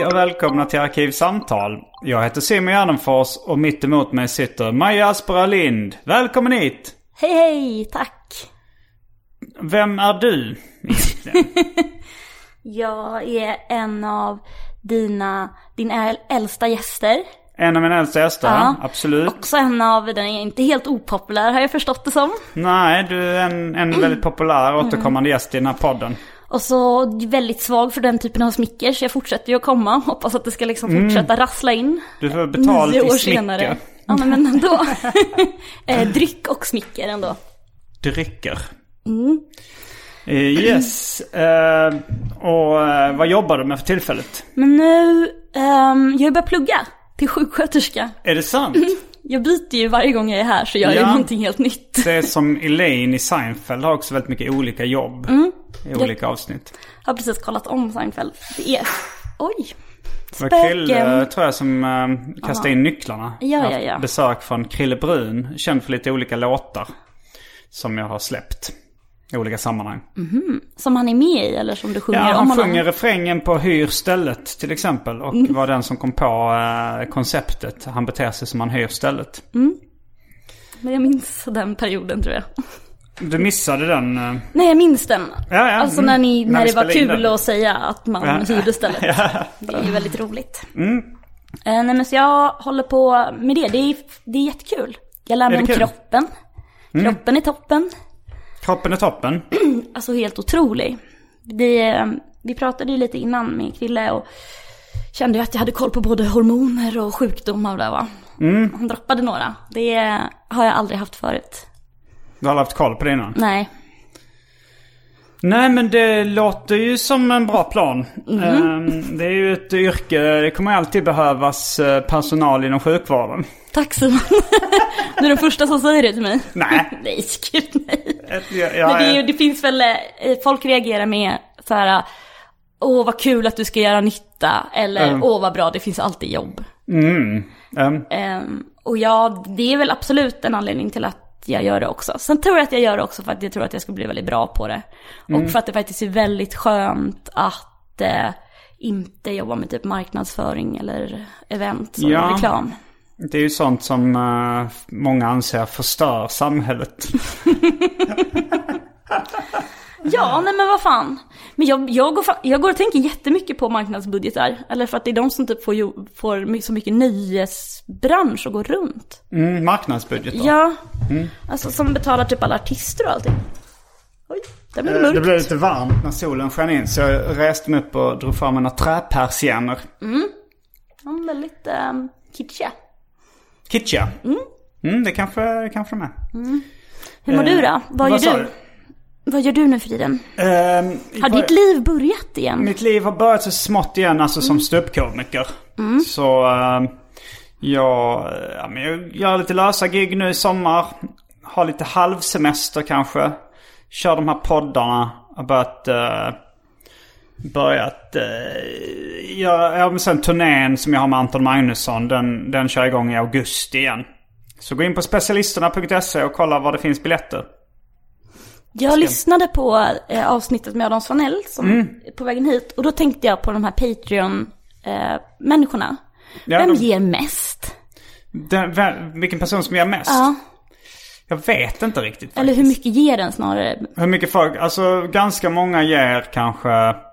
Hej och välkomna till Arkivsamtal. Jag heter Simon Gärdenfors och mitt emot mig sitter Maja Aspera Lind. Välkommen hit! Hej hej, tack! Vem är du egentligen? Jag är en av dina, din äl- äldsta gäster. En av mina äldsta gäster, Ja. absolut. Också en av, den är inte helt opopulär har jag förstått det som. Nej, du är en, en väldigt populär återkommande gäst i den här podden. Och så väldigt svag för den typen av smicker så jag fortsätter ju att komma. Hoppas att det ska liksom fortsätta rassla in. Du får betalt i år smicker. senare. Ja men ändå. eh, dryck och smicker ändå. Drycker. Mm. Eh, Yes. Eh, och eh, vad jobbar du med för tillfället? Men nu, ehm, jag har börjat plugga till sjuksköterska. Är det sant? Jag byter ju varje gång jag är här så gör jag Ja. någonting helt nytt. Det är som Elaine i Seinfeld har också väldigt mycket olika jobb. Mm. I olika avsnitt. Har precis kollat om Seinfeld. Det är, oj. Det var Krille, Spöken. tror jag, som uh, kastade in nycklarna. Ja, Jag har ja, ja. Besök från Krille Brun. Känd för lite olika låtar. Som jag har släppt. I olika sammanhang. Som han är med i eller som du sjunger Ja, om han honom? sjunger refrängen på Hyr stället till exempel. Och Mm. var den som kom på eh, konceptet. Han beter sig som han hyr stället. Men jag minns den perioden tror jag. Du missade den. eh, Nej jag minns den. Ja, ja, Alltså mm. när, ni, När när, det var kul att säga att man Ja. hyrde stället. Ja. Det är ju väldigt roligt. Mm. Eh, nej men så jag håller på med det. Det är, det är jättekul. Jag lär mig om kul? Mm. kroppen. Kroppen är toppen. Kroppen är toppen. Alltså helt otrolig. Det, vi pratade ju lite innan med Krille och kände ju att jag hade koll på både hormoner och sjukdomar och det va. Mm. Han droppade några. Det har jag aldrig haft förut. Du har haft koll på det innan. Nej. Nej men det låter ju som en bra plan. Ehm, Det är ju ett yrke, det kommer alltid behövas eh, personal inom sjukvården. Tack Simon. du är den första som säger det till mig. Nej. nej, gud nej. Ett- jag- jag Men det, är, det finns väl, eh, folk reagerar med så här, åh vad kul att du ska göra nytta, eller Mm. åh vad bra, det finns alltid jobb. Mm. Ehm, och ja, det är väl absolut en anledning till att jag gör det också. Sen tror jag att jag gör det också för att jag tror att jag ska bli väldigt bra på det. Mm. Och för att det faktiskt är väldigt skönt att eh, inte jobba med typ marknadsföring eller event som Ja. reklam. Det är ju sånt som eh, många anser förstör samhället. Ja, nej men vad fan. Men jag, jag, går, jag går och tänker jättemycket på marknadsbudgetar. Eller för att det är de som typ får, får så mycket nöjesbransch att gå runt. Mm, marknadsbudgetar. Ja, Mm. alltså som betalar typ alla artister och allting. Oj, där blev det Eh, Det mörkt. blev lite varmt när solen sken in så jag reste mig upp och drog fram mina träpersienner. Ja, väldigt um, kitschiga. Kitschiga. Mm. det kanske, kanske de är. Hur mår Eh, du då? Vad, vad gör du? Vad gör du nu för tiden? Ehm, Har ditt liv börjat igen? Mitt liv har börjat så smått igen, alltså som ståuppkomiker. Så ehm, jag, jag gör lite lösa gig nu i sommar. Har lite halvsemester kanske. Kör de här poddarna. Har börjat... Uh, börjat... Uh, göra, ja men sen turnén som jag har med Anton Magnusson. Den, den kör igång i augusti igen. Så gå in på specialisterna.se och kolla var det finns biljetter. Jag lyssnade på eh, avsnittet med Adam Svanell som Mm. på vägen hit. Och då tänkte jag på de här Patreon-människorna. Ja, Vem de- ger mest? Den, vilken person som ger mest? Ja, Jag vet inte riktigt eller hur faktiskt. mycket ger den snarare? Hur mycket folk? Alltså ganska många ger kanske ja,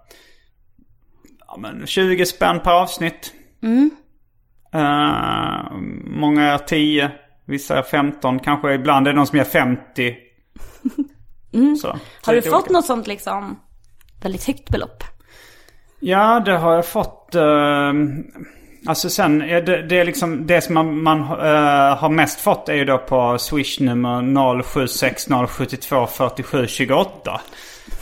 men 20 spänn per avsnitt. Mm. Eh, många är 10, vissa är 15, kanske ibland är det någon som ger 50. Så. Mm. Har du fått olika. något sånt liksom väldigt högt belopp? Ja, det har jag fått. eh, alltså sen, är det, det är liksom det som man, man eh, har mest fått är ju då på Swish nummer 076072 47 28.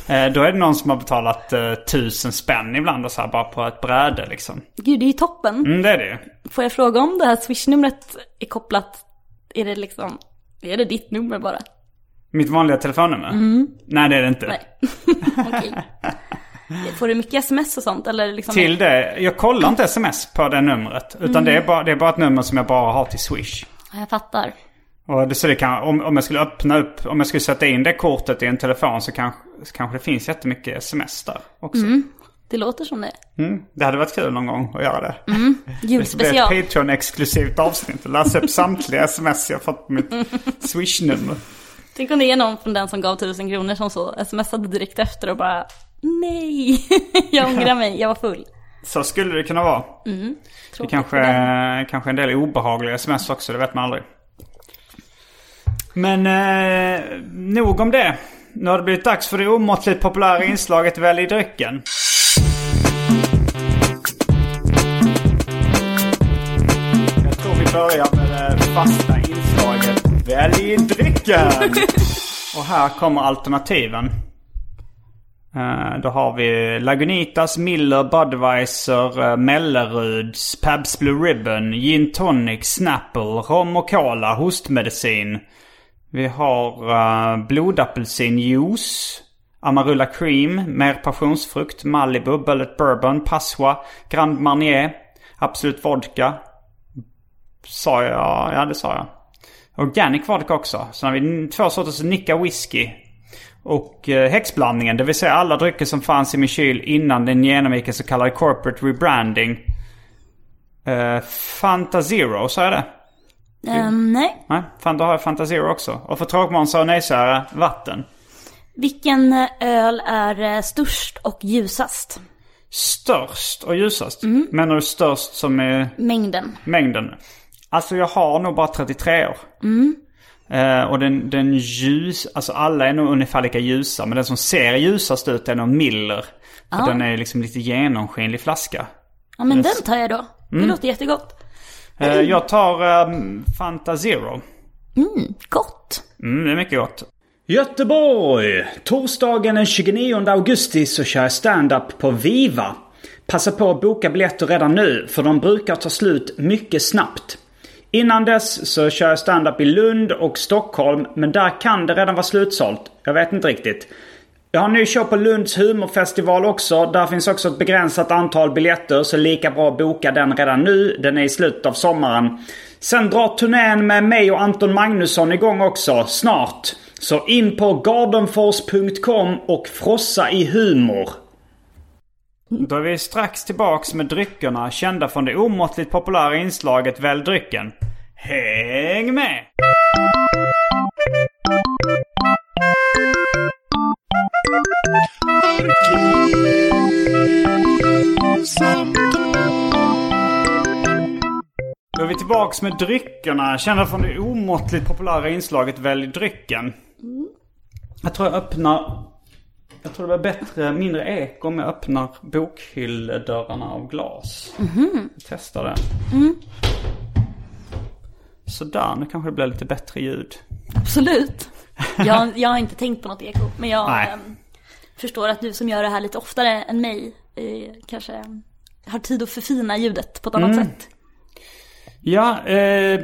Eh, då är det någon som har betalat uh, tusen spänn ibland och så här bara på ett bräde liksom. Gud, det är ju toppen. Mm, det är det. Får jag fråga om det här swishnumret är kopplat? Är det liksom, är det ditt nummer bara? Mitt vanliga telefonnummer? Nej, det är det inte. Nej. Okej. Får du mycket sms och sånt eller liksom? Till det, jag kollar inte sms på det numret. Utan det, är bara, det är bara ett nummer som jag bara har till Swish. Ja, jag fattar. Och det, så det kan, om, om jag skulle öppna upp, om jag skulle sätta in det kortet i en telefon så kanske, så kanske det finns jättemycket sms där också. Det låter som det. Mm. Det hade varit kul någon gång att göra det. Det blir ett Julspecial. Patreon-exklusivt avsnitt. Läsa upp samtliga sms jag fått på mitt Swish-nummer. Tänk om det är någon från den som gav tusen kronor som så smsade direkt efter och bara Nej, jag ångrar mig, jag var full. Så skulle det kunna vara. Det Tråkigt kanske, kanske en del obehagliga sms också, det vet man aldrig. Men eh, nog om det. Nu har det blivit dags för det omåttligt populära inslaget Välj drycken. Jag tror vi börjar med det fasta Välj drycken. Och här kommer alternativen. Eh, då har vi Lagunitas, Miller, Budweiser, uh, Melleruds, Pabst Blue Ribbon, Gin Tonic, Snapple, rom och cola, hostmedicin. Vi har uh, blodapelsinjuice, Amarula Cream, mer passionsfrukt, Malibu, Bullet Bourbon, Passoa, Grand Marnier, Absolut Vodka. Sa jag? Ja, det sa jag. Organic vodka också. Sen har vi två sorters Nicka Whisky. Och eh, häxblandningen, det vill säga alla drycker som fanns i min kyl innan den genomgick en så kallad corporate rebranding. Eh, Fanta Zero, sa jag det? Ehm, nej, Nej, fan, då har jag Fanta Zero också. Och för tråkmånsar och nejsägare, vatten. vilken eh, öl är störst och ljusast? Störst och ljusast. Menar du störst som är Mängden. mängden? Alltså jag har nog bara 33 år. Eh, och den, den ljus, alltså alla är nog ungefär lika ljusa. Men den som ser ljusast ut är nog Miller. För den är liksom lite genomskinlig flaska. Ja men den tar jag då. Det låter jättegott. Eh, jag tar um, Fanta Zero. Gott. Mm, det är mycket gott. Göteborg! Torsdagen den 29 augusti så kör jag stand-up på Viva. Passa på att boka biljetter redan nu för de brukar ta slut mycket snabbt. Innan dess så kör jag stand-up i Lund och Stockholm men där kan det redan vara slutsålt. Jag vet inte riktigt. Jag har en ny show på Lunds humorfestival också. Där finns också ett begränsat antal biljetter så lika bra att boka den redan nu. Den är i slutet av sommaren. Sen drar turnén med mig och Anton Magnusson igång också, snart. Så in på gardenfors.com och frossa i humor. Då är vi strax tillbaks med dryckerna kända från det omåttligt populära inslaget Välj drycken. Häng med! Då är vi tillbaks med dryckerna kända från det omåttligt populära inslaget Välj drycken. Jag tror jag öppnar... Jag tror det var bättre, mindre ek om jag öppnar bokhylledörrarna av glas. Testa det. Sådär, nu kanske det blir lite bättre ljud. Absolut. Jag, jag har inte tänkt på något eko. Men jag ehm, förstår att du som gör det här lite oftare än mig eh, kanske har tid att förfina ljudet på ett annat sätt. Ja, eh,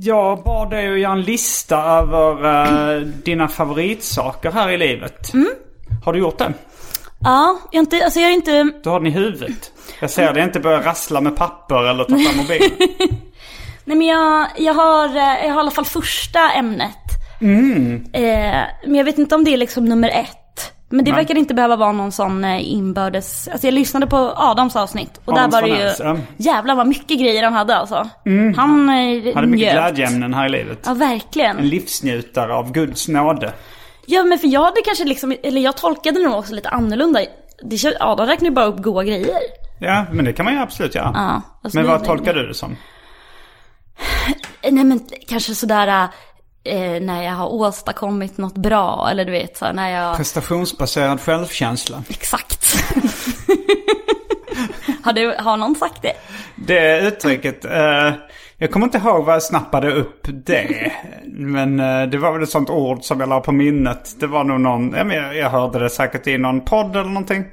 jag bad dig att göra en lista över eh, dina favoritsaker här i livet. Har du gjort det? Ja, jag, inte, alltså jag är inte... Du har den i huvudet. Jag ser dig inte börja rassla med papper eller ta fram mobilen. Nej men jag, jag, har, eh, jag har i alla fall första ämnet. Eh, men jag vet inte om det är liksom nummer ett. Men det Nej. verkar inte behöva vara någon sån eh, inbördes... Alltså jag lyssnade på Adams avsnitt och Adams där var det ju... ja. Jävlar vad mycket grejer han hade alltså. Han eh, Hade mycket glädjeämnen här i livet. Ja verkligen. En livsnjutare av Guds nåde. Ja men för jag hade kanske liksom, eller jag tolkade det nog också lite annorlunda. Det, kän- Adam räknade ju bara upp goa grejer. Ja, men det kan man ju absolut göra. Ja, alltså men det- vad tolkar du det som? Nej men kanske sådär eh, när jag har åstadkommit något bra eller du vet så när jag... Prestationsbaserad självkänsla. Exakt. har, det, har någon sagt det? Det uttrycket, eh, jag kommer inte ihåg vad jag snappade upp det. Men eh, det var väl ett sånt ord som jag la på minnet. Det var nog någon, ja, men jag, jag hörde det säkert i någon podd eller någonting.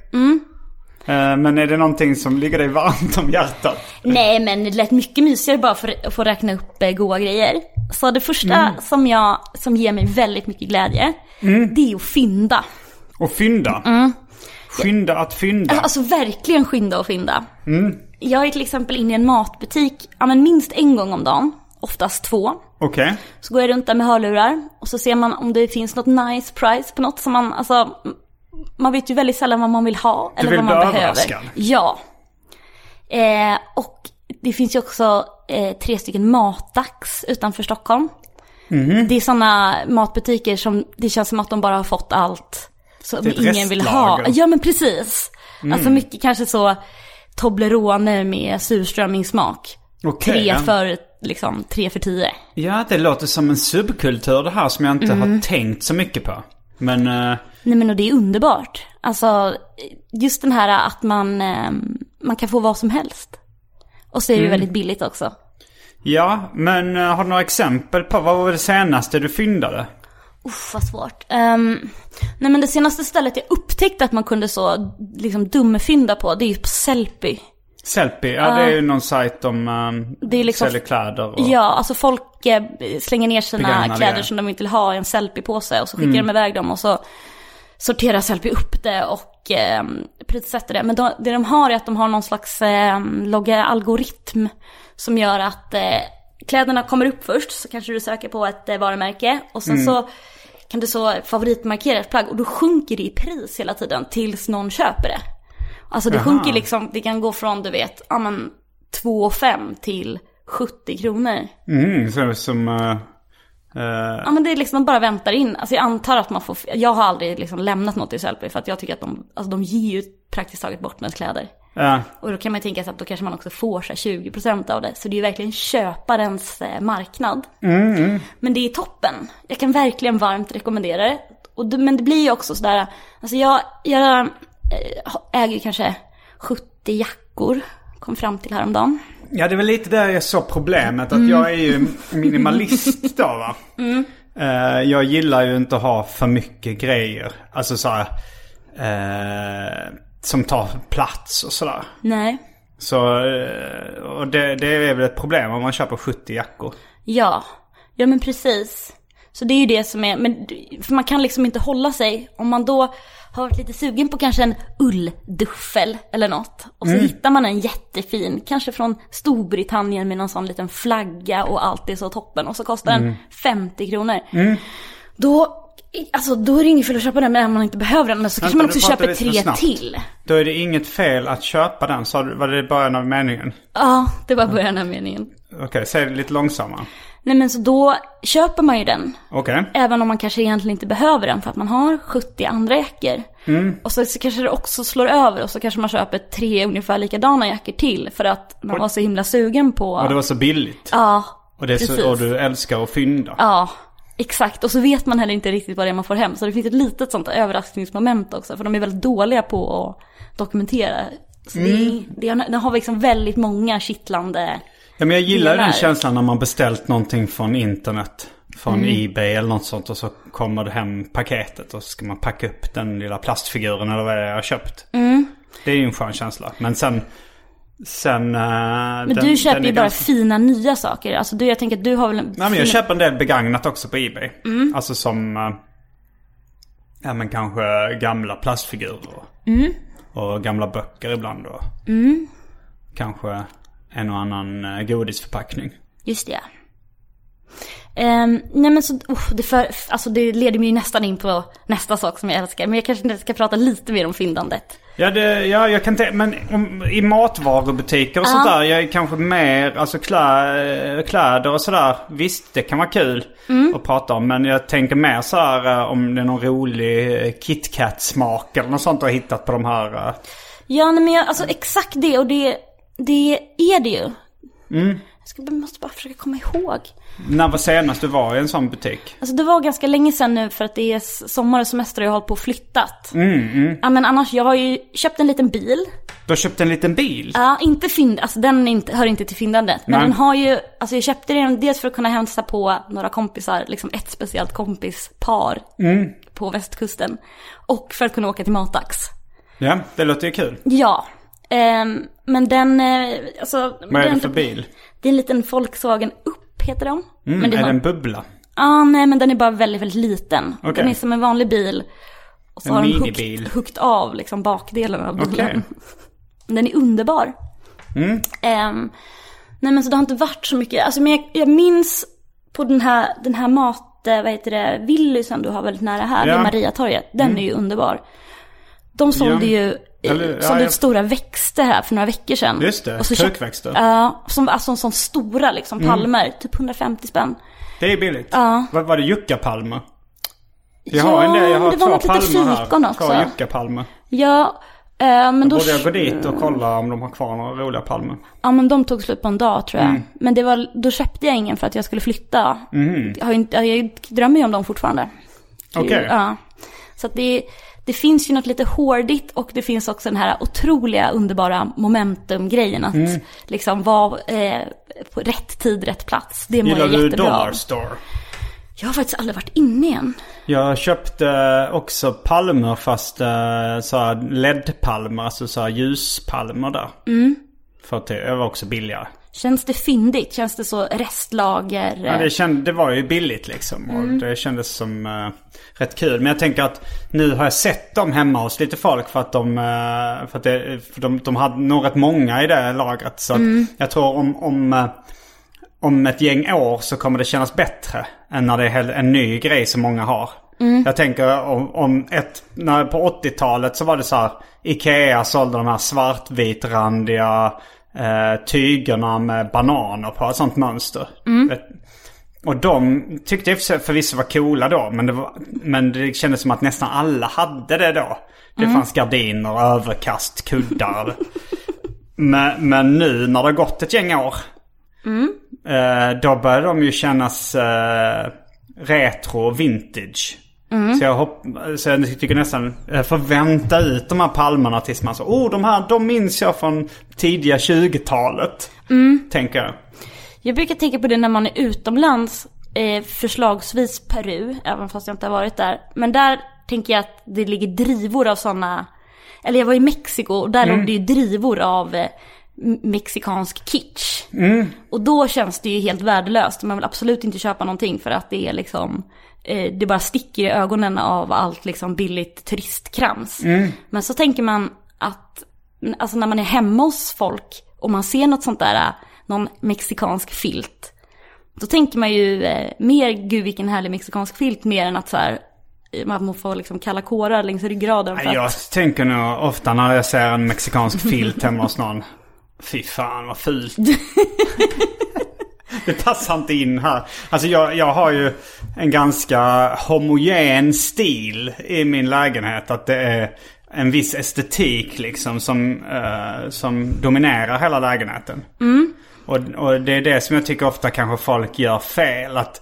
Eh, men är det någonting som ligger dig varmt om hjärtat? Nej men det lät mycket mysigare bara för att få räkna upp eh, goa grejer. Så det första som, jag, som ger mig väldigt mycket glädje, det är att fynda. Och fynda. Skynda att fynda. Alltså verkligen skynda och fynda. Jag är till exempel inne i en matbutik, ja men minst en gång om dagen, oftast två. Okej. Så går jag runt där med hörlurar och så ser man om det finns något nice price på något som man, alltså, man vet ju väldigt sällan vad man vill ha eller vill vad man bli behöver. överraskad. Ja. Eh, och det finns ju också eh, tre stycken matdags utanför Stockholm. Mhm. Det är sådana matbutiker som det känns som att de bara har fått allt som ett ingen vill ha. Ja men precis. Mm. Alltså mycket kanske så Toblerone med surströmmingssmak. Okej, tre för, liksom, tre för tio. Ja, det låter som en subkultur det här som jag inte har tänkt så mycket på. Men, eh, Nej men och det är underbart. Alltså just den här att man, eh, man kan få vad som helst. Och så är det Mm. väldigt billigt också. ja, men eh, har du några exempel på vad var det senaste du fyndade? Uff vad svårt. Ehm, nej men det senaste stället jag upptäckte att man kunde så liksom dummefynda på, det är ju på Sellpy. Sellpy, ja det är ju någon sajt om um, Det är liksom- säljer kläder och... Ja, alltså folk eh, slänger ner sina Begagnade kläder som de inte vill ha i en Sellpy-påse och så skickar Mm. de iväg dem och så sorterar Sellpy upp det och eh, prissätter det. Men de, det de har är att de har någon slags eh, logga-algoritm som gör att eh, kläderna kommer upp först så kanske du söker på ett eh, varumärke och Mm. sen så kan du så favoritmarkera ett plagg och då sjunker det i pris hela tiden tills någon köper det. Alltså det Jaha. sjunker liksom, det kan gå från du vet, ja men 2,5 till 70 kronor. Mm, så, som... eh, eh, Ja men det är liksom, de bara väntar in. Alltså jag antar att man får, jag har aldrig liksom lämnat något i Sellpy för att jag tycker att de, alltså de ger ju praktiskt taget bort ens kläder. Ja, Och då kan man ju tänka sig att då kanske man också får så här 20% av det. Så det är ju verkligen köparens eh, marknad. Men det är toppen. Jag kan verkligen varmt rekommendera det. Och det men det blir ju också sådär, alltså jag, jag eh, äger kanske 70 jackor. Kom fram till häromdagen. ja, det är väl lite där jag såg problemet. Att jag är ju minimalist då va. Eh, jag gillar ju inte att ha för mycket grejer. Alltså så här, eh, Som tar plats och sådär. Nej. Så, eh, och det, det är väl ett problem om man köper 70 jackor. Ja, ja men precis. Så det är ju det som är, men för man kan liksom inte hålla sig. Om man då har varit lite sugen på kanske en ullduffel eller något. Och så hittar man en jättefin, kanske från Storbritannien med någon sån liten flagga och allt är så toppen. Och så kostar den 50 kronor. Då, alltså då är det inget fel att köpa den men man inte behöver den. Men så kanske man också köper tre till. Då är det inget fel att köpa den. Så var det början av meningen? Ja, det var början av meningen. Okej, säg det lite långsammare. Nej men så då köper man ju den. Okej. Även om man kanske egentligen inte behöver den för att man har 70 andra jackor. Och så, så kanske det också slår över och så kanske man köper tre ungefär likadana jackor till. För att man var så himla sugen på... Och det var så billigt. Ja, och, det är så, och du älskar att fynda. Ja, exakt. Och så vet man heller inte riktigt vad det är man får hem. Så det finns ett litet sånt överraskningsmoment också. För de är väldigt dåliga på att dokumentera. Så det, det, det har liksom väldigt många kittlande... Ja, men jag gillar den känslan när man beställt någonting från internet. Från Ebay eller något sånt och så kommer det hem paketet och så ska man packa upp den lilla plastfiguren eller vad det är jag har köpt. Det är ju en skön känsla. Men sen... Sen... eh, Men den, du köper ju bara ganska- fina nya saker. Alltså du, jag tänker att du har väl en... Nej men jag fin- köper en del begagnat också på Ebay. Mm. Alltså som... eh, Ja men kanske gamla plastfigurer. Mm. Och gamla böcker ibland då. Kanske en och annan eh, godisförpackning. Just det. Ehm, nej men så, uh, det, för, alltså det leder mig ju nästan in på nästa sak som jag älskar. Men jag kanske ska prata lite mer om fyndandet. Ja, det, ja jag kan tänka, men om, i matvarubutiker och sånt där. Jag är kanske mer, alltså klä, kläder och sådär. Visst, det kan vara kul att prata om. Men jag tänker mer så här eh, om det är någon rolig eh, KitKat-smak eller något sånt du har hittat på de här. eh. Ja, nej men jag, alltså exakt det och det, det är det ju. Ska, jag måste bara försöka komma ihåg. När var senast du var i en sån butik? Alltså det var ganska länge sedan nu för att det är sommar och semester och jag har hållit på och flyttat. Ja men annars, jag har ju köpt en liten bil. Du har köpt en liten bil? Ja, inte fynd, alltså den inte, hör inte till fyndandet. Men Nej. den har ju, alltså jag köpte den dels för att kunna hälsa på några kompisar, liksom ett speciellt kompispar på västkusten. Och för att kunna åka till Matax. Ja, det låter ju kul. Ja. Ehm, men den, eh, alltså. Vad är det för bil? Det är en liten Volkswagen Upp heter de. Mm, men det är har- det en bubbla? Ja, nej men den är bara väldigt, väldigt liten. Okej. Den är som en vanlig bil. Och så En har de hukt, hukt av liksom bakdelen av bilen. Okej. Den är underbar. Mm. Ehm, nej men så det har inte varit så mycket, alltså men jag, jag minns på den här, den här mat, eh, vad heter det, Willys du har väldigt nära här, Ja. Mm. vid Mariatorget. Den är ju underbar. De sålde Ja. ju, Eller, ja, sålde jag- ut stora växter här för några veckor sedan. Just det, Och så krukväxter. Ja, som alltså som stora liksom Mm. palmer, typ 150 spänn. Det är billigt. Ja. Vad var det? Juckapalmer? Jag Ja, har en del, jag har det var något lite palmer här. fikon också. Två juckapalmer. Ja, eh, men då... Borde jag gå dit och kolla om de har kvar några roliga palmer? Ja men de tog slut på en dag tror jag. Mm. Men det var, då köpte jag ingen för att jag skulle flytta. Jag, har jag drömmer ju om dem fortfarande. Är Okej. Ja. Så att det, det finns ju något lite hårdigt och det finns också den här otroliga underbara momentum-grejen. Att Mm. liksom vara eh, på rätt tid, rätt plats. Det mår Gillar jag du jättebra av. Dollar Store? Jag har faktiskt aldrig varit inne igen. Jag köpte också palmer fast uh, så här LED-palmer, alltså så här ljuspalmer där. Mm. För att det var också billigare. Känns det fyndigt? Känns det så restlager? Ja, det, känd, det var ju billigt liksom. Och Mm. det kändes som eh, rätt kul. Men jag tänker att nu har jag sett dem hemma hos lite folk för att de, eh, för att det, för de, de hade nog rätt många i det lagret. Så Mm. jag tror om, om, eh, om ett gäng år så kommer det kännas bättre än när det är en ny grej som många har. Mm. Jag tänker om, om ett, när, på 80-talet så var det så här. Ikea sålde de här svartvitrandiga eh, tygerna med bananer på. Ett sånt mönster. Vet- och de tyckte jag för- förvisso var coola då. Men det, var, men det kändes som att nästan alla hade det då. Det fanns gardiner, överkast, kuddar. men, men nu när det har gått ett gäng år. Eh, då börjar de ju kännas eh, retro och vintage. Så, jag hopp, så jag tycker nästan jag får vänta ut de här palmerna tills man så, oh de här, de minns jag från tidiga 20-talet. Tänker jag. Jag brukar tänka på det när man är utomlands, eh, förslagsvis Peru, även fast jag inte har varit där. Men där tänker jag att det ligger drivor av sådana, eller jag var i Mexiko och där låg det ju drivor av eh, mexikansk kitsch. Och då känns det ju helt värdelöst. Man vill absolut inte köpa någonting för att det är liksom, eh, det bara sticker i ögonen av allt liksom billigt turistkrams. Men så tänker man att, alltså när man är hemma hos folk och man ser något sånt där, någon mexikansk filt. Då tänker man ju eh, mer, gud vilken härlig mexikansk filt, mer än att så här, eh, man får liksom kalla kårar längs ryggraden. För Nej, Jag att, tänker nog ofta när jag ser en mexikansk filt hemma hos någon. Fy fan vad fult. Det passar inte in här. Alltså jag, jag har ju en ganska homogen stil i min lägenhet. Att det är en viss estetik liksom som, eh, som dominerar hela lägenheten. Och, och det är det som jag tycker ofta kanske folk gör fel. Att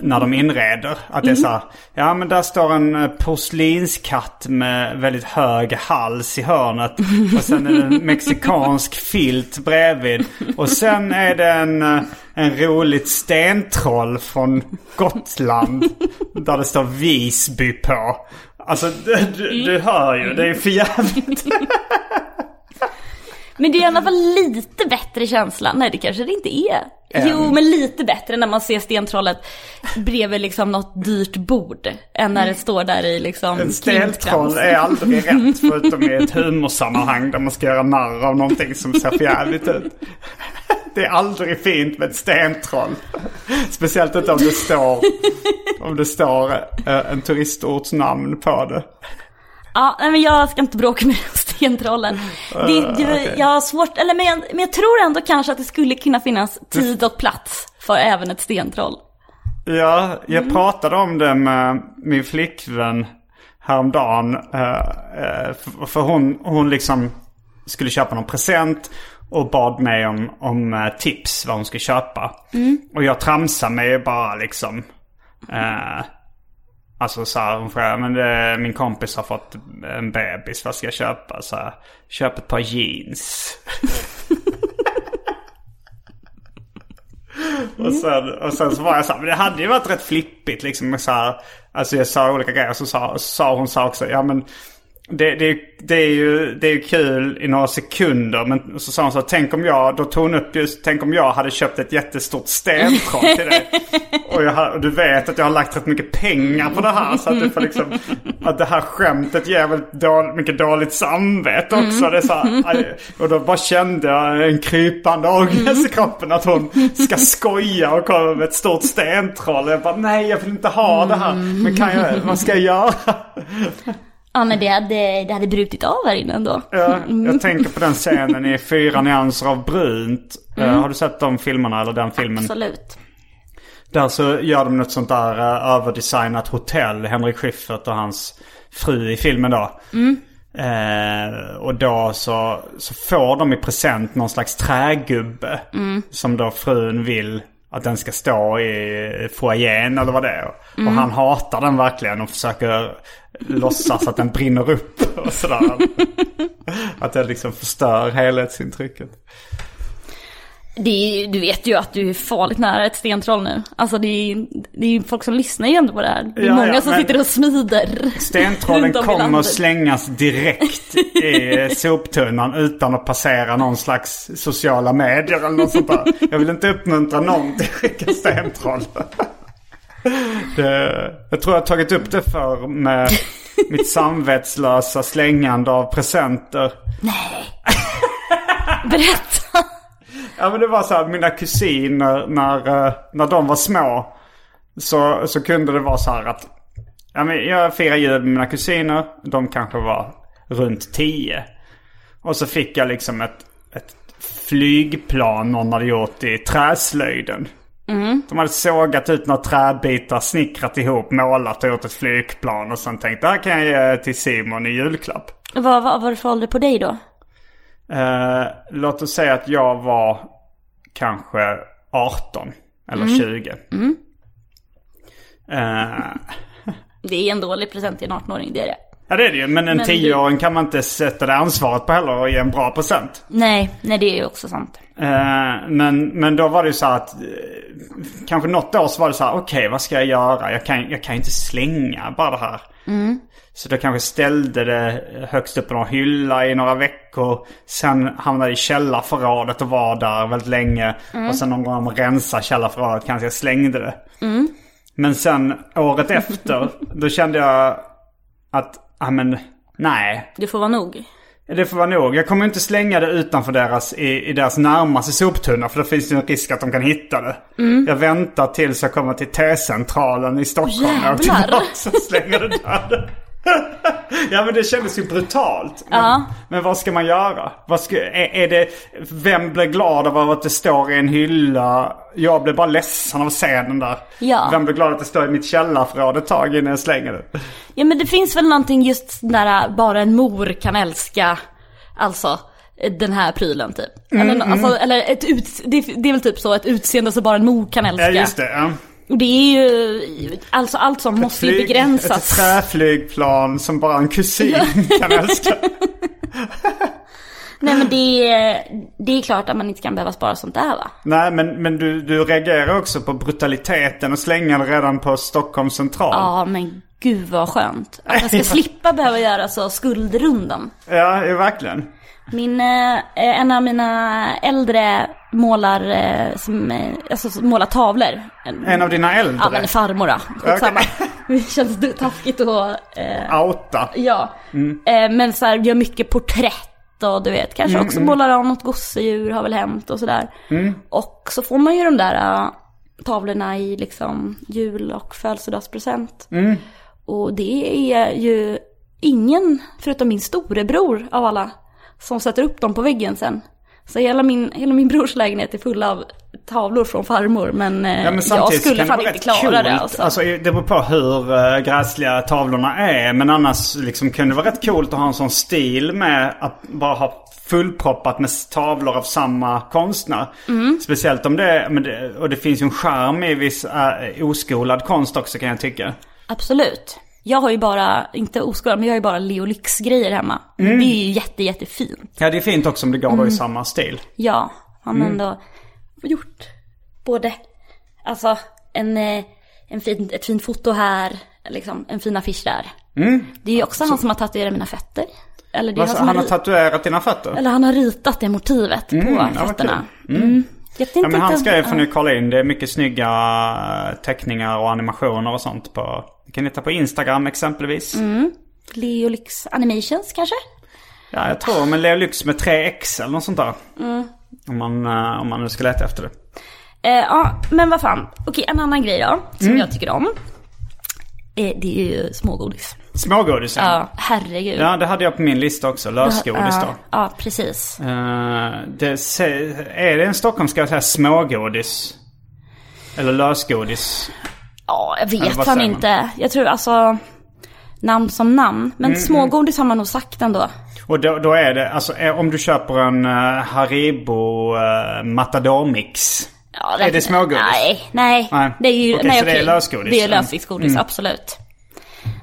när de inreder. Att det är så här, ja men där står en eh, porslinskatt med väldigt hög hals i hörnet. Och sen är det en mexikansk filt bredvid. Och sen är det en, eh, en roligt stentroll från Gotland. Där det står Visby på. Alltså du, du, du hör ju, det är för jävligt. men det är i alla fall lite bättre känsla. Nej det kanske det inte är. Än. Jo men lite bättre när man ser stentrollet bredvid liksom något dyrt bord. Än när det står där i liksom En stentroll är aldrig rätt förutom i ett humorsammanhang där man ska göra narr av någonting som ser för jävligt ut. Det är aldrig fint med ett stentroll. Speciellt inte om det står, om det står eh, en turistorts namn på det. Ja, men jag ska inte bråka med stentrollen. Det, det, okej. Jag har svårt, eller men jag, men jag tror ändå kanske att det skulle kunna finnas tid och plats för även ett stentroll. Ja, jag pratade om det med min flickvän häromdagen. eh, eh, för- hon, hon liksom skulle köpa någon present och bad mig om, om eh, tips vad hon skulle köpa. Och jag tramsade mig bara liksom. Eh, alltså så här, hon frågade, men det, min kompis har fått en bebis, vad ska jag köpa? Så här, köp ett par jeans. Och sen, och sen så var jag så här, men det hade ju varit rätt flippigt liksom. Så här, alltså jag sa olika grejer så sa, så sa hon sa också, ja men det, det, det, är ju, det är ju kul i några sekunder. Men så sa hon så här, tänk om jag, då tog hon upp just, tänk om jag hade köpt ett jättestort stentroll till dig. och, jag, och du vet att jag har lagt rätt mycket pengar på det här. Så att du får liksom, att det här skämtet ger väldigt dåligt, mycket dåligt samvete också. Det så här, och då bara kände jag en krypande ångest i kroppen att hon ska skoja och komma med ett stort stentroll. Jag bara, nej jag vill inte ha det här. Men kan jag, vad ska jag göra? Ja men det hade, det hade brutit av här inne ändå. Ja, jag tänker på den scenen i Fyra nyanser av brunt. Eh, har du sett de filmerna eller den filmen? Absolut. Där så gör de något sånt där uh, överdesignat hotell. Henrik Schyffert och hans fru i filmen då. Eh, och då så, så får de i present någon slags trägubbe. Som då frun vill att den ska stå i foajén eller vad det är. Och han hatar den verkligen och försöker låtsas att den brinner upp och sådär. att det liksom förstör helhetsintrycket. Är, du vet ju att du är farligt nära ett stentroll nu. Alltså det är, det är folk som lyssnar ju ändå på det här. Det är Ja, många ja, som sitter och smider. Stentrollen kommer slängas direkt i soptunnan utan att passera någon slags sociala medier eller något sånt där. Jag vill inte uppmuntra någon till att skicka stentroll. Det, jag tror jag har tagit upp det för med mitt samvetslösa slängande av presenter. Berätta! Ja men det var så här, mina kusiner när, eh, när de var små. Så, så kunde det vara så här att ja, men jag firar jul med mina kusiner. De kanske var runt 10. Och så fick jag liksom ett, ett flygplan någon hade gjort i träslöjden. De hade sågat ut några träbitar, snickrat ihop, målat och gjort ett flygplan. Och sen tänkte det här kan jag ge till Simon i julklapp. Vad, vad var det för ålder på dig då? Eh, låt oss säga att jag var kanske 18 eller 20. Eh, Det är en dålig present till en 18-åring, det är det. ja det är det ju. Men en Men du- 10-åring kan man inte sätta det ansvaret på heller och ge en bra present. Nej, nej det är ju också sant. Eh, men, men då var det ju så att eh, kanske något år så var det så här okej vad ska jag göra? Jag kan, jag kan inte slänga bara det här. Så då kanske ställde det högst upp på någon hylla i några veckor. Sen hamnade i källarförrådet och var där väldigt länge. Och sen någon gång när man rensade källarförrådet kanske jag slängde det. Men sen året efter då kände jag att, ja men nej. Det får vara nog. Det får vara nog. Jag kommer inte slänga det utanför deras, i, i deras närmaste soptunna. För då finns det en risk att de kan hitta det. Jag väntar tills jag kommer till T-centralen i Stockholm. Jävlar. Och tillbaks och slänger det där. ja men det kändes ju brutalt. Men, Ja. men vad ska man göra? Vad ska, är, är det, vem blir glad av att det står i en hylla? Jag blir bara ledsen av att se den där. Ja. Vem blir glad att det står i mitt källarförråd ett tag innan jag slänger det? Ja men det finns väl någonting just där bara en mor kan älska, alltså den här prylen typ. eller, alltså, eller ett ut, det, det är väl typ så, ett utseende som bara en mor kan älska. Ja just det. Ja. Och det är ju, alltså allt som måste ju Flyg- Ett begränsas. träflygplan som bara en kusin kan älska. Nej men det är, det är klart att man inte kan behöva spara sånt där va? Nej men, men du, du reagerar också på brutaliteten och slänga det redan på Stockholms central. Ja men gud vad skönt. Att jag ska slippa behöva göra så skuldrundan. Ja, ja, verkligen. Min, eh, en av mina äldre målar, eh, som, eh, alltså, målar tavlor. En, av dina äldre. Ja men farmor då, skitsamma. Det känns taskigt att, eh, Outa. ja. Mm. Eh, men så här, gör mycket porträtt och du vet, kanske också målar av något gosedjur har väl hänt och sådär. Och så får man ju de där äh, tavlorna i liksom jul och födelsedagspresent. Och det är ju ingen, förutom min storebror av alla, som sätter upp dem på väggen sen. Så hela min, hela min brors lägenhet är full av tavlor från farmor. Men, eh, Ja, men jag skulle fan inte klara coolt. det alltså. Alltså det beror på hur uh, gräsliga tavlorna är. Men annars liksom kan det vara rätt coolt att ha en sån stil med att bara ha fullproppat med tavlor av samma konstnär. Mm. Speciellt om det, och det finns ju en charm i viss uh, oskolad konst också kan jag tycka. Absolut. Jag har ju bara, inte oskolad, men jag har ju bara Leo Lyx-grejer hemma. Mm. Det är ju jätte, jättefint. Ja det är fint också om det går Mm. då i samma stil. Ja, han Mm. har ändå gjort både, alltså en, eh, en fin, ett fint foto här, liksom en fin affisch där. Det är ju också han som har tatuerat mina fötter. Eller det är han Alltså, som han har, tatuerat dina fötter? eller han har ritat det motivet på vad fötterna. Mm. Ja men inte- grejer får ni kolla in. Det är mycket snygga teckningar och animationer och sånt på... Kan hitta på Instagram exempelvis. Mm. Leo Lyx Animations kanske? Ja, jag tror med Leo Lyx med 3X eller något sånt där. Mm. Om, man, eh, om man nu ska leta efter det. Eh, ja, men vad fan. Okej, en annan grej då, som Mm. jag tycker om. Eh, det är ju smågodis. Smågodis ja. Ja, herregud. Ja, det hade jag på min lista också. Lösgodis då. Ja, ja, precis. Eh, det, är det en Stockholm ska jag säga smågodis? Eller lösgodis? Ja, jag vet fan man? inte. Jag tror alltså namn som namn. Men Mm, smågodis har man nog sagt ändå. Och då, då är det, alltså är, om du köper en uh, Haribo uh, Matador Mix. Ja, Är det smågodis? Nej, nej. Nej. Det är ju, Okej, nej, så det är okej. lösgodis? Det är Mm. lösviktsgodis, absolut.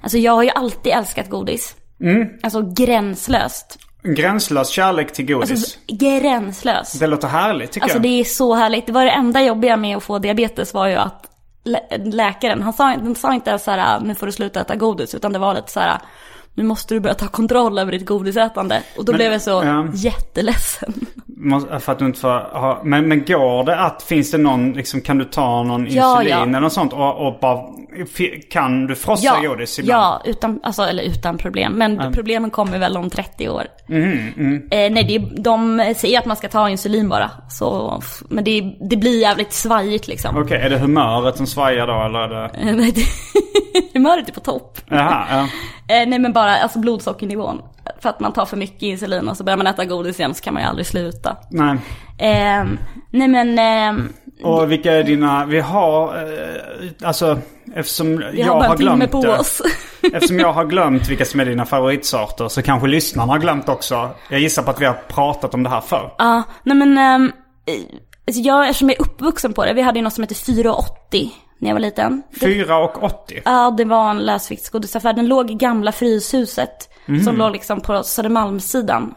Alltså jag har ju alltid älskat godis. Mm. Alltså gränslöst. Gränslös kärlek till godis. Alltså gränslöst. det låter härligt tycker Alltså jag. det är så härligt. Det var det enda jobbiga med att få diabetes var ju att lä- läkaren, han sa, han sa inte så här, ah, nu får du sluta äta godis, utan det var lite så här, nu måste du börja ta kontroll över ditt godisätande. Och då Men, blev jag så ja. jätteledsen. För att du inte får ha, men, men går det att, finns det någon, liksom, kan du ta någon Ja, insulin ja. eller något sånt och, och bara, kan du frossa Ja, godis ibland? ja utan, alltså, eller utan problem. Men problemen kommer väl om 30 år. Mhm, Eh, nej, det, de säger att man ska ta insulin bara. Så, men det, det blir jävligt svajigt liksom. Okej, är det humöret som svajar då eller är det... Nej, det- Humöret är på topp. Jaha, ja. Eh, nej men bara alltså blodsockernivån. För att man tar för mycket insulin och så börjar man äta godis igen så kan man ju aldrig sluta. Nej. Eh, nej men, eh, Och vilka är dina, vi har, eh, alltså eftersom vi jag har bara har glömt på oss. Eftersom jag har glömt vilka som är dina favoritsorter så kanske lyssnarna har glömt också. Jag gissar på att vi har pratat om det här förr. Ja, nej men, ehm, eh, alltså jag, eftersom jag är uppvuxen på det, vi hade ju något som hette 480 när jag var liten. 4 och 80. Ja, det var en lösviktsgodisaffär. Den låg i gamla Fryshuset. Som låg liksom på Södermalmssidan.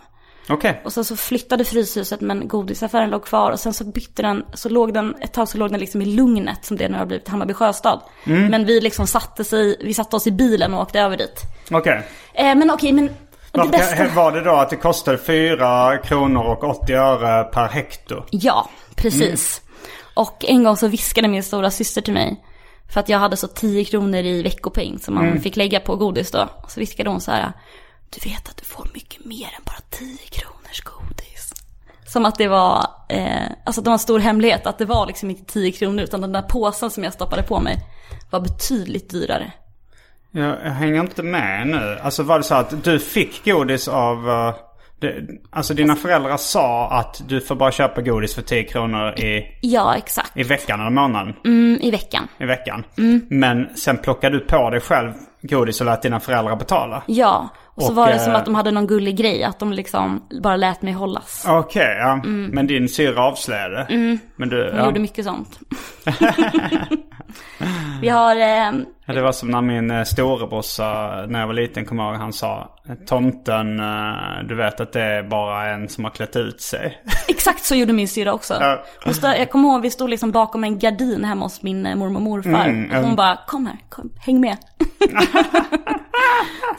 Okej. Och sen så flyttade Fryshuset men godisaffären låg kvar. Och sen så bytte den, så låg den, ett tag så låg den liksom i Lugnet som det nu har blivit Hammarby Sjöstad. Men vi liksom satte, sig, vi satte oss i bilen och åkte över dit. Okej. Eh, men okej, men det bästa... Var det då att det kostade 4 kronor och 80 öre per hekto? Ja, precis. Och en gång så viskade min stora syster till mig. För att jag hade så 10 kronor i veckopeng som man fick lägga på godis då. Så viskade hon så här. Du vet att du får mycket mer än bara 10 kronors godis. Som att det var, eh, alltså det var en stor hemlighet. Att det var liksom inte 10 kronor utan den där påsen som jag stoppade på mig var betydligt dyrare. Jag, jag hänger inte med nu. Alltså var det så att du fick godis av... eh, det, alltså dina föräldrar sa att du får bara köpa godis för 10 kronor i, Ja, exakt. i veckan eller månaden. Mm, I veckan. I veckan. Men sen plockade du på dig själv godis och lät dina föräldrar betala. Ja, och så Och, var det eh, som att de hade någon gullig grej. Att de liksom bara lät mig hållas. Okej, ja. Men din syrra avslöjade. Men du, Hon ja. gjorde mycket sånt. Vi har, eh, Det var som när min eh, storebror sa, när jag var liten, jag ihåg, han sa Tomten, eh, du vet att det är bara en som har klätt ut sig. exakt så gjorde min syrra också. Ja. Stod, jag kommer ihåg, vi stod liksom bakom en gardin hemma hos min eh, mormor och morfar. Mm, och hon mm. bara, kom här, kom, häng med.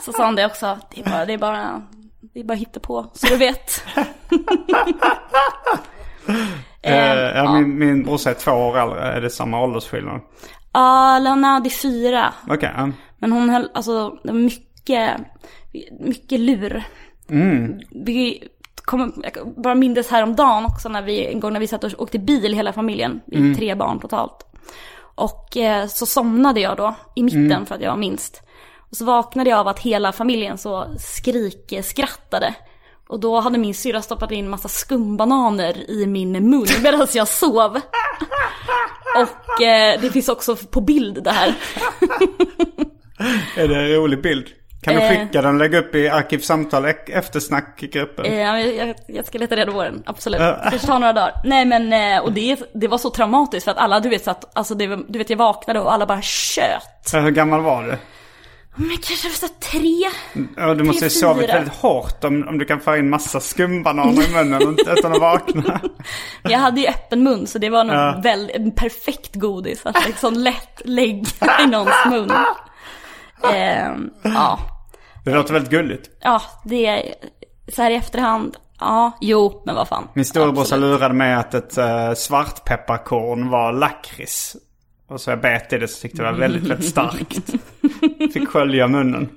så sa hon det också, det är bara, det är bara, det är bara på så du vet. Eh, ja, Min, min brorsa är två år äldre, är det samma åldersskillnad? Ja, det är fyra. Okej, ja. Men hon höll, alltså, det var mycket, mycket lur. Mm. Vi kom, jag bara mindes häromdagen också när vi, en gång när vi satt och åkte bil hela familjen. Vi är tre barn totalt. Och eh, så somnade jag då i mitten för att jag var minst. Och så vaknade jag av att hela familjen så skrikskrattade. Och då hade min syrra stoppat in massa skumbananer i min mun medan jag sov. Och eh, det finns också på bild det här. Är det en rolig bild? Kan du Eh. skicka den och lägga upp i Arkivsamtal eftersnackgruppen? Eh, jag, jag, jag ska leta reda på den, absolut. Det kanske tar några dagar. Nej men, eh, och det, det var så traumatiskt för att alla, du vet så att, alltså det, du vet jag vaknade och alla bara tjöt. Hur gammal var du? Men kanske så tre. Ja, du måste ju P4. sovit väldigt hårt om, om du kan få in massa skumbananer i munnen utan- att vakna. Jag hade ju öppen mun så det var nog Ja. väl, en perfekt godis att liksom lätt lägga i någons mun. Ehm, ja, Det låter väldigt gulligt. ja, det är så här i efterhand. Ja, jo, men vad fan. Min storebrorsa lurade mig att ett uh, svartpepparkorn var lakrits. Och så jag bet i det så tyckte jag det var väldigt, väldigt starkt. Fick skölja munnen.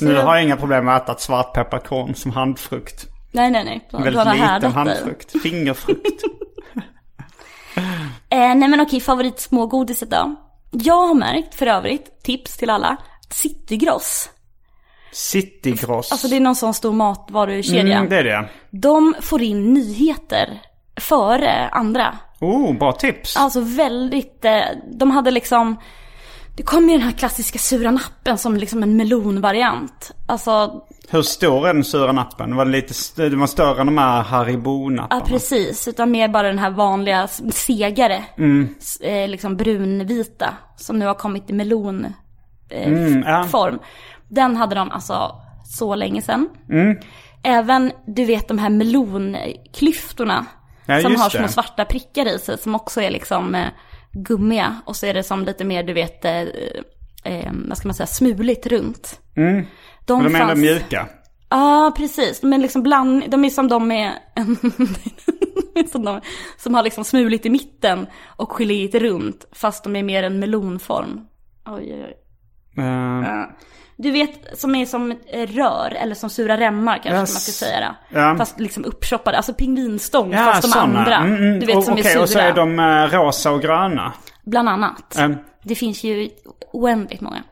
Nu har jag inga problem med att äta ett svartpepparkorn som handfrukt. Nej, nej, nej. En väldigt liten i. handfrukt. Fingerfrukt. Eh, nej men okej, favoritsmågodiset då? Jag har märkt för övrigt, tips till alla, Citygross. Citygross. Alltså det är någon sån stor matvarukedja. Mm, det är det. De får in nyheter före andra. Oh, bra tips. Alltså väldigt, eh, de hade liksom, det kom ju den här klassiska sura nappen som liksom en melonvariant. Alltså, Hur stor är den sura nappen? Var det, lite, det var större än de här ja Haribo-napparna? precis, utan mer bara den här vanliga segare. S- Eh, liksom brunvita, som nu har kommit i melon eh, Mm, ja. Den hade de alltså så länge sedan. Även, du vet de här melonklyftorna. Ja, som har små det. svarta prickar i sig som också är liksom eh, gummiga. Och så är det som lite mer, du vet, eh, eh, vad ska man säga, smuligt runt. De Men de är ändå fanns- mjuka. Ja, precis. De är liksom bland, de är som de med som, de, som har liksom smuligt i mitten och geléet runt. Fast de är mer en melonform. Oj, oj, oj. Eh, Du vet, som är som eh, rör, eller som sura remmar kanske Yes. man ska säga det. Ja. Fast liksom uppchoppade, alltså pingvinstång Ja, fast de såna. andra. Mm, mm. Du vet och, som är okej, sura. och så är de eh, rosa och gröna. Bland annat. Eh, Det finns ju oändligt många.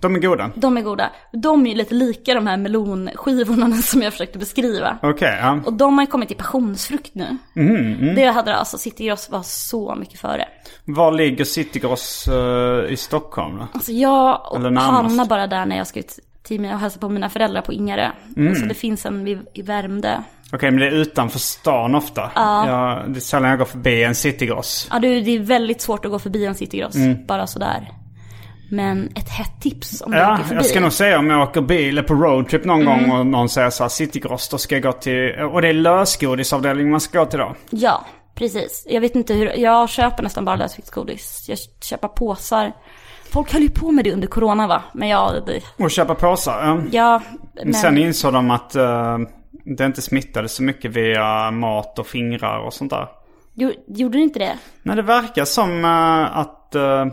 De är goda. De är goda. De är ju lite lika de här melonskivorna som jag försökte beskriva. Okej, ja. Och de har ju kommit i passionsfrukt nu. Mm, Det hade alltså Citygross var så mycket före. Var ligger Citygross eh, i Stockholm då? Alltså jag hamnar bara där när jag ska ut till mig och hälsa på mina föräldrar på Ingarö. Mm. Alltså det finns en vid, i Värmdö. Okej, men det är utanför stan ofta. Ja. det är sällan jag går förbi en Citygross. Ja du, det är väldigt svårt att gå förbi en Citygross. Mm. Bara sådär. Men ett hett tips om du Ja, åker förbi. jag ska nog säga om jag åker bil eller på roadtrip någon gång och någon säger så här Citygross, då ska jag gå till... Och det är lösgodisavdelningen man ska gå till då. Ja, precis. Jag vet inte hur, jag köper nästan bara lösviktsgodis. Jag köper påsar. Folk höll ju på med det under corona va? Men ja, det, Och köpa påsar. Ja. ja Men sen insåg de att eh, det inte smittade så mycket via mat och fingrar och sånt där. Jo, gjorde det inte det? Nej, det verkar som eh, att, eh,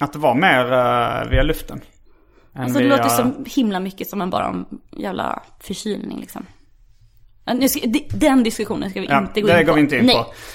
att det var mer uh, via luften. Alltså det via- låter så himla mycket som en bara en jävla förkylning liksom. Ska, den diskussionen ska vi Ja, inte gå det in går på. vi inte in Nej.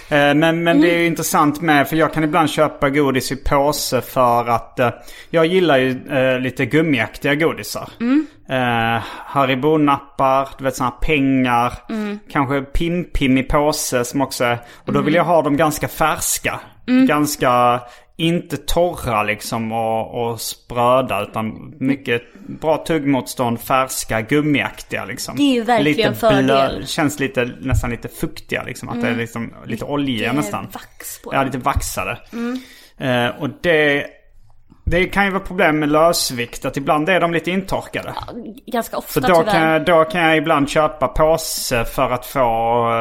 på. Eh, Men, men det är ju intressant med, för jag kan ibland köpa godis i påse för att eh, jag gillar ju lite gummiaktiga godisar. Mm. Eh, Haribo-nappar, du vet sådana pengar. Mm. Kanske Pim-Pim i påse som också är, och då vill jag ha dem ganska färska. Mm. Ganska, inte torra liksom och, och spröda utan mycket bra tuggmotstånd, färska, gummiaktiga liksom. Det är ju verkligen lite fördel. Känns lite, nästan lite fuktiga liksom. Att det är liksom lite oljiga Mm. Det nästan. vax på Ja, dem. lite vaxade. Eh, och det, det kan ju vara problem med lösvikt. Att ibland är de lite intorkade. Ganska Så ofta då tyvärr. kan, jag, då kan jag ibland köpa påse för att få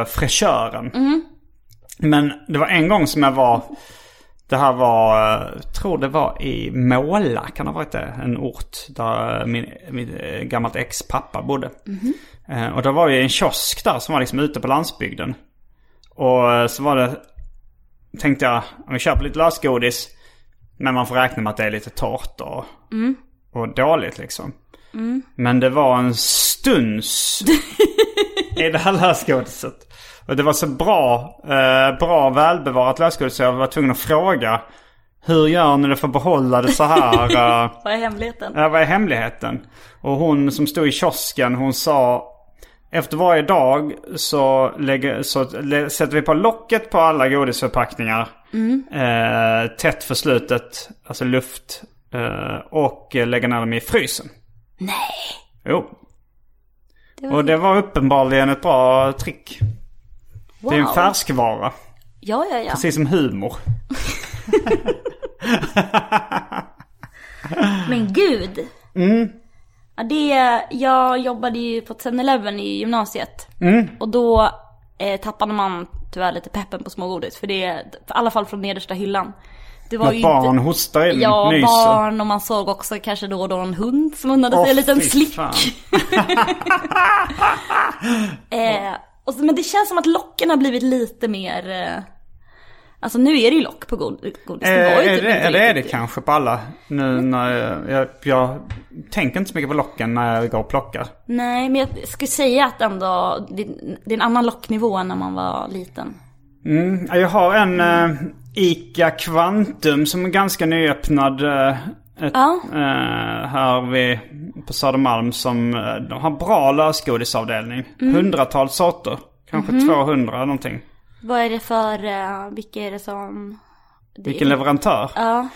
eh, fräschören. Mm. Men det var en gång som jag var... Det här var, tror det var i Måla, kan det ha varit det? En ort där min, min eh, gammalt ex pappa bodde. Eh, Och då var det en kiosk där som var liksom ute på landsbygden. Och eh, så var det, tänkte jag, om vi köper lite lösgodis. Men man får räkna med att det är lite torrt och, och dåligt liksom. Men det var en stuns i det här lösgodiset. Och det var så bra, eh, bra välbevarat lösgodis så jag var tvungen att fråga. Hur gör ni det för att behålla det så här? eh, Vad är hemligheten? Ja, vad är hemligheten? Och hon som stod i kiosken, hon sa efter varje dag så, lägger, så lä- sätter vi på locket på alla godisförpackningar. Eh, tätt för slutet, alltså luft. Eh, och lägger ner dem i frysen. Nej. Jo. Det. Och det var uppenbarligen ett bra trick. Wow. Det är en färskvara. Ja, ja, ja. Precis som humor. Men gud. Mm. Ja, det, jag jobbade ju på 10-11 i gymnasiet. Mm. Och då eh, tappade man tyvärr lite peppen på smågodis. För det, i alla fall från nedersta hyllan. Det var Något ju barn inte... hostar in, Ja, nyser. barn och man såg också kanske då och då en hund som unnade sig Åh, en liten slick. Eh, och så, men det känns som att locken har blivit lite mer... Eh, alltså nu är det ju lock på god, godis. Eh, var ju är typ det, är det, är det kanske på alla. Nu när jag, jag, jag tänker inte så mycket på locken när jag går och plockar. Nej, men jag skulle säga att ändå det, det är en annan locknivå än när man var liten. Mm, jag har en eh, Ica Quantum som är ganska nyöppnad. Eh, ett, Ja. eh, här vid, på Södermalm som eh, de har bra lösgodisavdelning. Mm. Hundratals sorter. Kanske Mhm. 200 någonting. Vad är det för, uh, vilka är det som... Det, Vilken leverantör? Ja,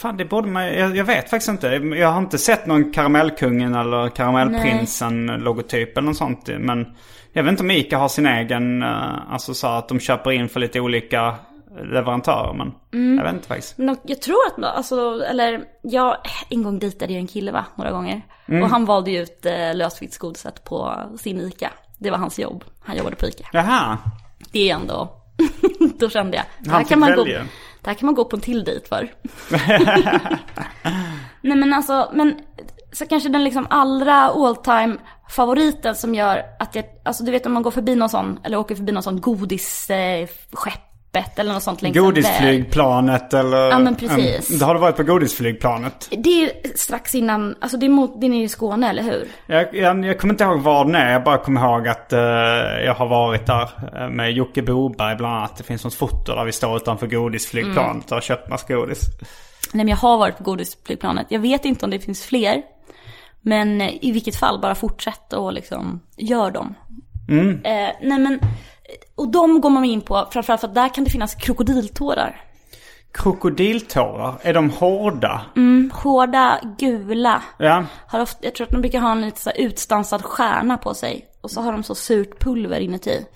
Fan det borde man, jag, jag vet faktiskt inte. Jag har inte sett någon Karamellkungen eller Karamellprinsen logotyp eller något sånt. Men jag vet inte om Ica har sin egen, eh, alltså så att de köper in för lite olika leverantörer. Men Mm. jag vet inte faktiskt. men jag tror att, alltså, eller jag, en gång dejtade jag en kille va, några gånger. Mm. Och han valde ju ut uh, lösviktsgodiset på sin ICA. Det var hans jobb, han jobbade på ICA. Jaha. Det är ändå, då kände jag, det här, kan man gå, välja. det här kan man gå på en till dejt för. Nej men alltså, men så kanske den liksom allra all time favoriten som gör att jag, alltså du vet om man går förbi någon sån, eller åker förbi någon sån godisskeppet eller något sånt längs en. Godisflygplanet eller... Ja, men precis. Um, har du varit på godisflygplanet? Det är strax innan, alltså det är mot, det är nere i Skåne eller hur? Jag, jag, jag kommer inte ihåg var den är. Jag bara kommer ihåg att eh, jag har varit där eh, med Jocke Boberg bland annat. Det finns något foto där vi står utanför godisflygplanet och har köpt massa godis. Nej men jag har varit på godisflygplanet. Jag vet inte om det finns fler. Men eh, i vilket fall, bara fortsätt och liksom gör dem. Eh, nej men, och de går man in på framförallt för att där kan det finnas krokodiltårar. Krokodiltårar, är de hårda? Hårda, gula. Ja. Har ofta, jag tror att de brukar ha en lite så utstansad stjärna på sig. Och så har de så surt pulver inuti.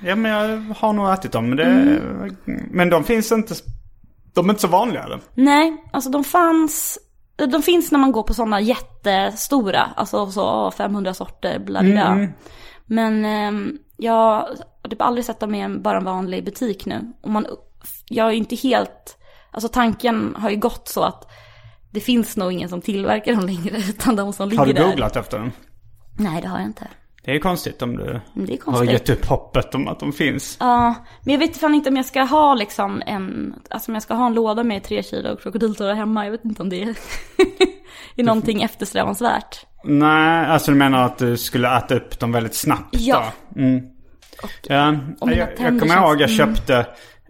ja, men jag har nog ätit dem. Men, det, men de finns inte... De är inte så vanliga eller? Nej, alltså de fanns, de finns när man går på sådana jättestora, alltså så åh, 500 sorter, bla bla. Mm, Men ehm, jag har typ aldrig sett dem i en, bara en vanlig butik nu. Och man, jag är inte helt, alltså tanken har ju gått så att det finns nog ingen som tillverkar dem längre, utan de som ligger Har du där. googlat efter dem? Nej, det har jag inte. Det är ju konstigt om du är har konstigt. gett upp hoppet om att de finns. Ja, men jag vet fan inte om jag ska ha liksom en, alltså om jag ska ha en låda med tre kilo krokodiltårar hemma. Jag vet inte om det är, är någonting eftersträvansvärt. Nej, alltså du menar att du skulle äta upp dem väldigt snabbt? Ja. Då? Mm. ja, och jag, jag kommer ihåg jag mm. köpte...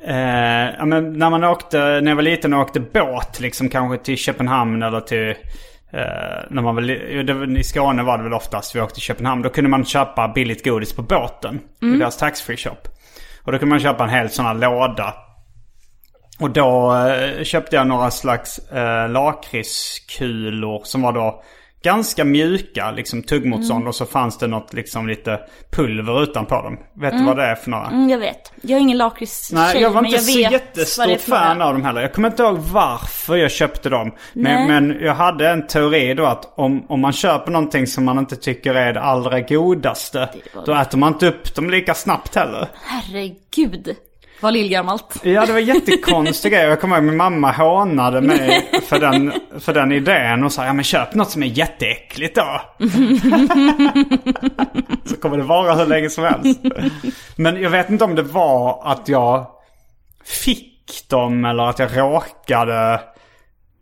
Eh, ja, men när man åkte, när jag var liten och åkte båt liksom kanske till Köpenhamn eller till... Eh, när man var- I Skåne var det väl oftast vi åkte till Köpenhamn. Då kunde man köpa billigt godis på båten. Mm. I deras taxfree shop. Och då kunde man köpa en hel sån här låda. Och då eh, köpte jag några slags eh, lakritskulor som var då ganska mjuka, liksom tuggmotstånd. Och så fanns det något liksom lite pulver utanpå dem. Vet du vad det är för några? Mm, jag vet. Jag är ingen lakritstjej, Nej, jag var inte jag så det jättestort fan av dem heller. Jag kommer inte ihåg varför jag köpte dem. Men, men jag hade en teori då att om, om man köper någonting som man inte tycker är det allra godaste. var- Då äter man inte upp dem lika snabbt heller. Herregud, vad lillgammalt. Ja, det var jättekonstig grej. Jag kommer ihåg min mamma hånade mig för den, för den idén och sa ja men köp något som är jätteäckligt då. Så kommer det vara hur länge som helst. Men jag vet inte om det var att jag fick dem eller att jag råkade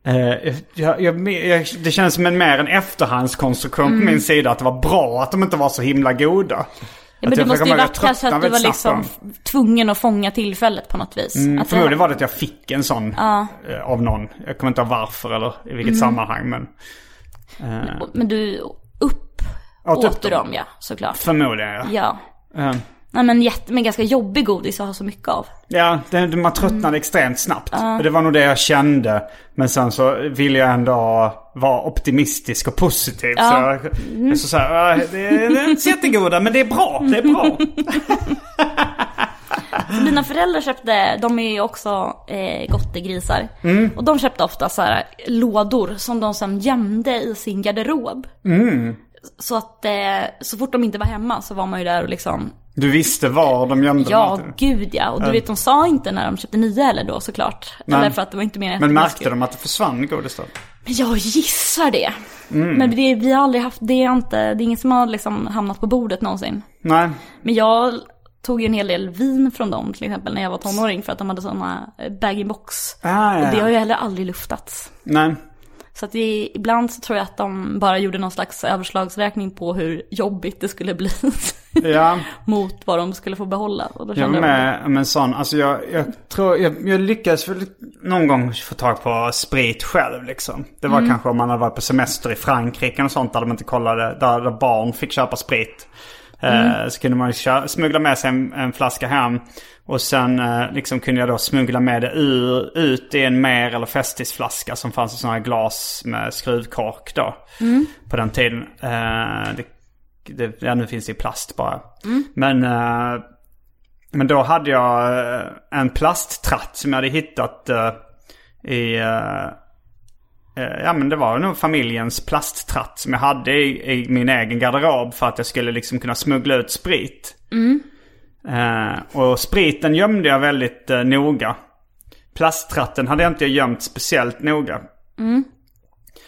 Eh, jag, jag, jag, det känns som en mer en efterhandskonstruktion Mm. på min sida. Att det var bra att de inte var så himla goda. Ja, men jag måste ju varit kanske att du var liksom tvungen att fånga tillfället på något vis. Mm, att förmodligen var det att jag fick en sån eh, av någon. Jag kommer inte ihåg varför eller i vilket Mm. sammanhang. Men Men du upp Åt upp åt du dem. dem ja, såklart. förmodligen ja. Ja. Eh, Nej men, jätte, men ganska jobbig godis att ha så mycket av. Ja, det, man tröttnade extremt snabbt. Och det var nog det jag kände. Men sen så ville jag ändå vara optimistisk och positiv. Så jag, jag så så här, "Ah, det, är- det är inte så jättegoda men det är bra. Det är bra. Så Dina föräldrar köpte, de är ju också eh, gottegrisar. Mm. Och de köpte ofta så här lådor som de sen gömde i sin garderob. Mm. Så att eh, så fort de inte var hemma så var man ju där och liksom Du visste var de gömde Ja, dem. gud ja. Och du vet, de sa inte när de köpte nya heller då såklart. Nej. Eller för att det var inte mer Men märkte de att det försvann godis då? Men jag gissar det. Mm. Men det, vi har aldrig haft, det är inte, det är inget som har liksom hamnat på bordet någonsin. Nej. Men jag tog ju en hel del vin från dem till exempel när jag var tonåring för att de hade sådana bag-in-box. Ah, Och det ja. har ju heller aldrig luftats. Nej. Så att det, ibland så tror jag att de bara gjorde någon slags överslagsräkning på hur jobbigt det skulle bli. Ja. mot vad de skulle få behålla. Och då Jag med om en sån. Alltså jag, jag tror, jag, jag lyckades väl någon gång få tag på sprit själv liksom. Det var kanske om man hade varit på semester i Frankrike och sånt där de inte kollade, där, där barn fick köpa sprit. Eh, så kunde man smuggla med sig en, en flaska hem. Och sen eh, liksom kunde jag då smuggla med det ur, ut i en mer eller festisflaska som fanns i sådana här glas med skruvkork då. På den tiden. Eh, det, det, ja, nu finns det i plast bara. Men eh, men då hade jag en plasttratt som jag hade hittat i... eh, Ja men det var nog familjens plasttratt som jag hade i, i min egen garderob för att jag skulle liksom kunna smuggla ut sprit. Eh, och spriten gömde jag väldigt eh, noga. Plasttratten hade jag inte gömt speciellt noga.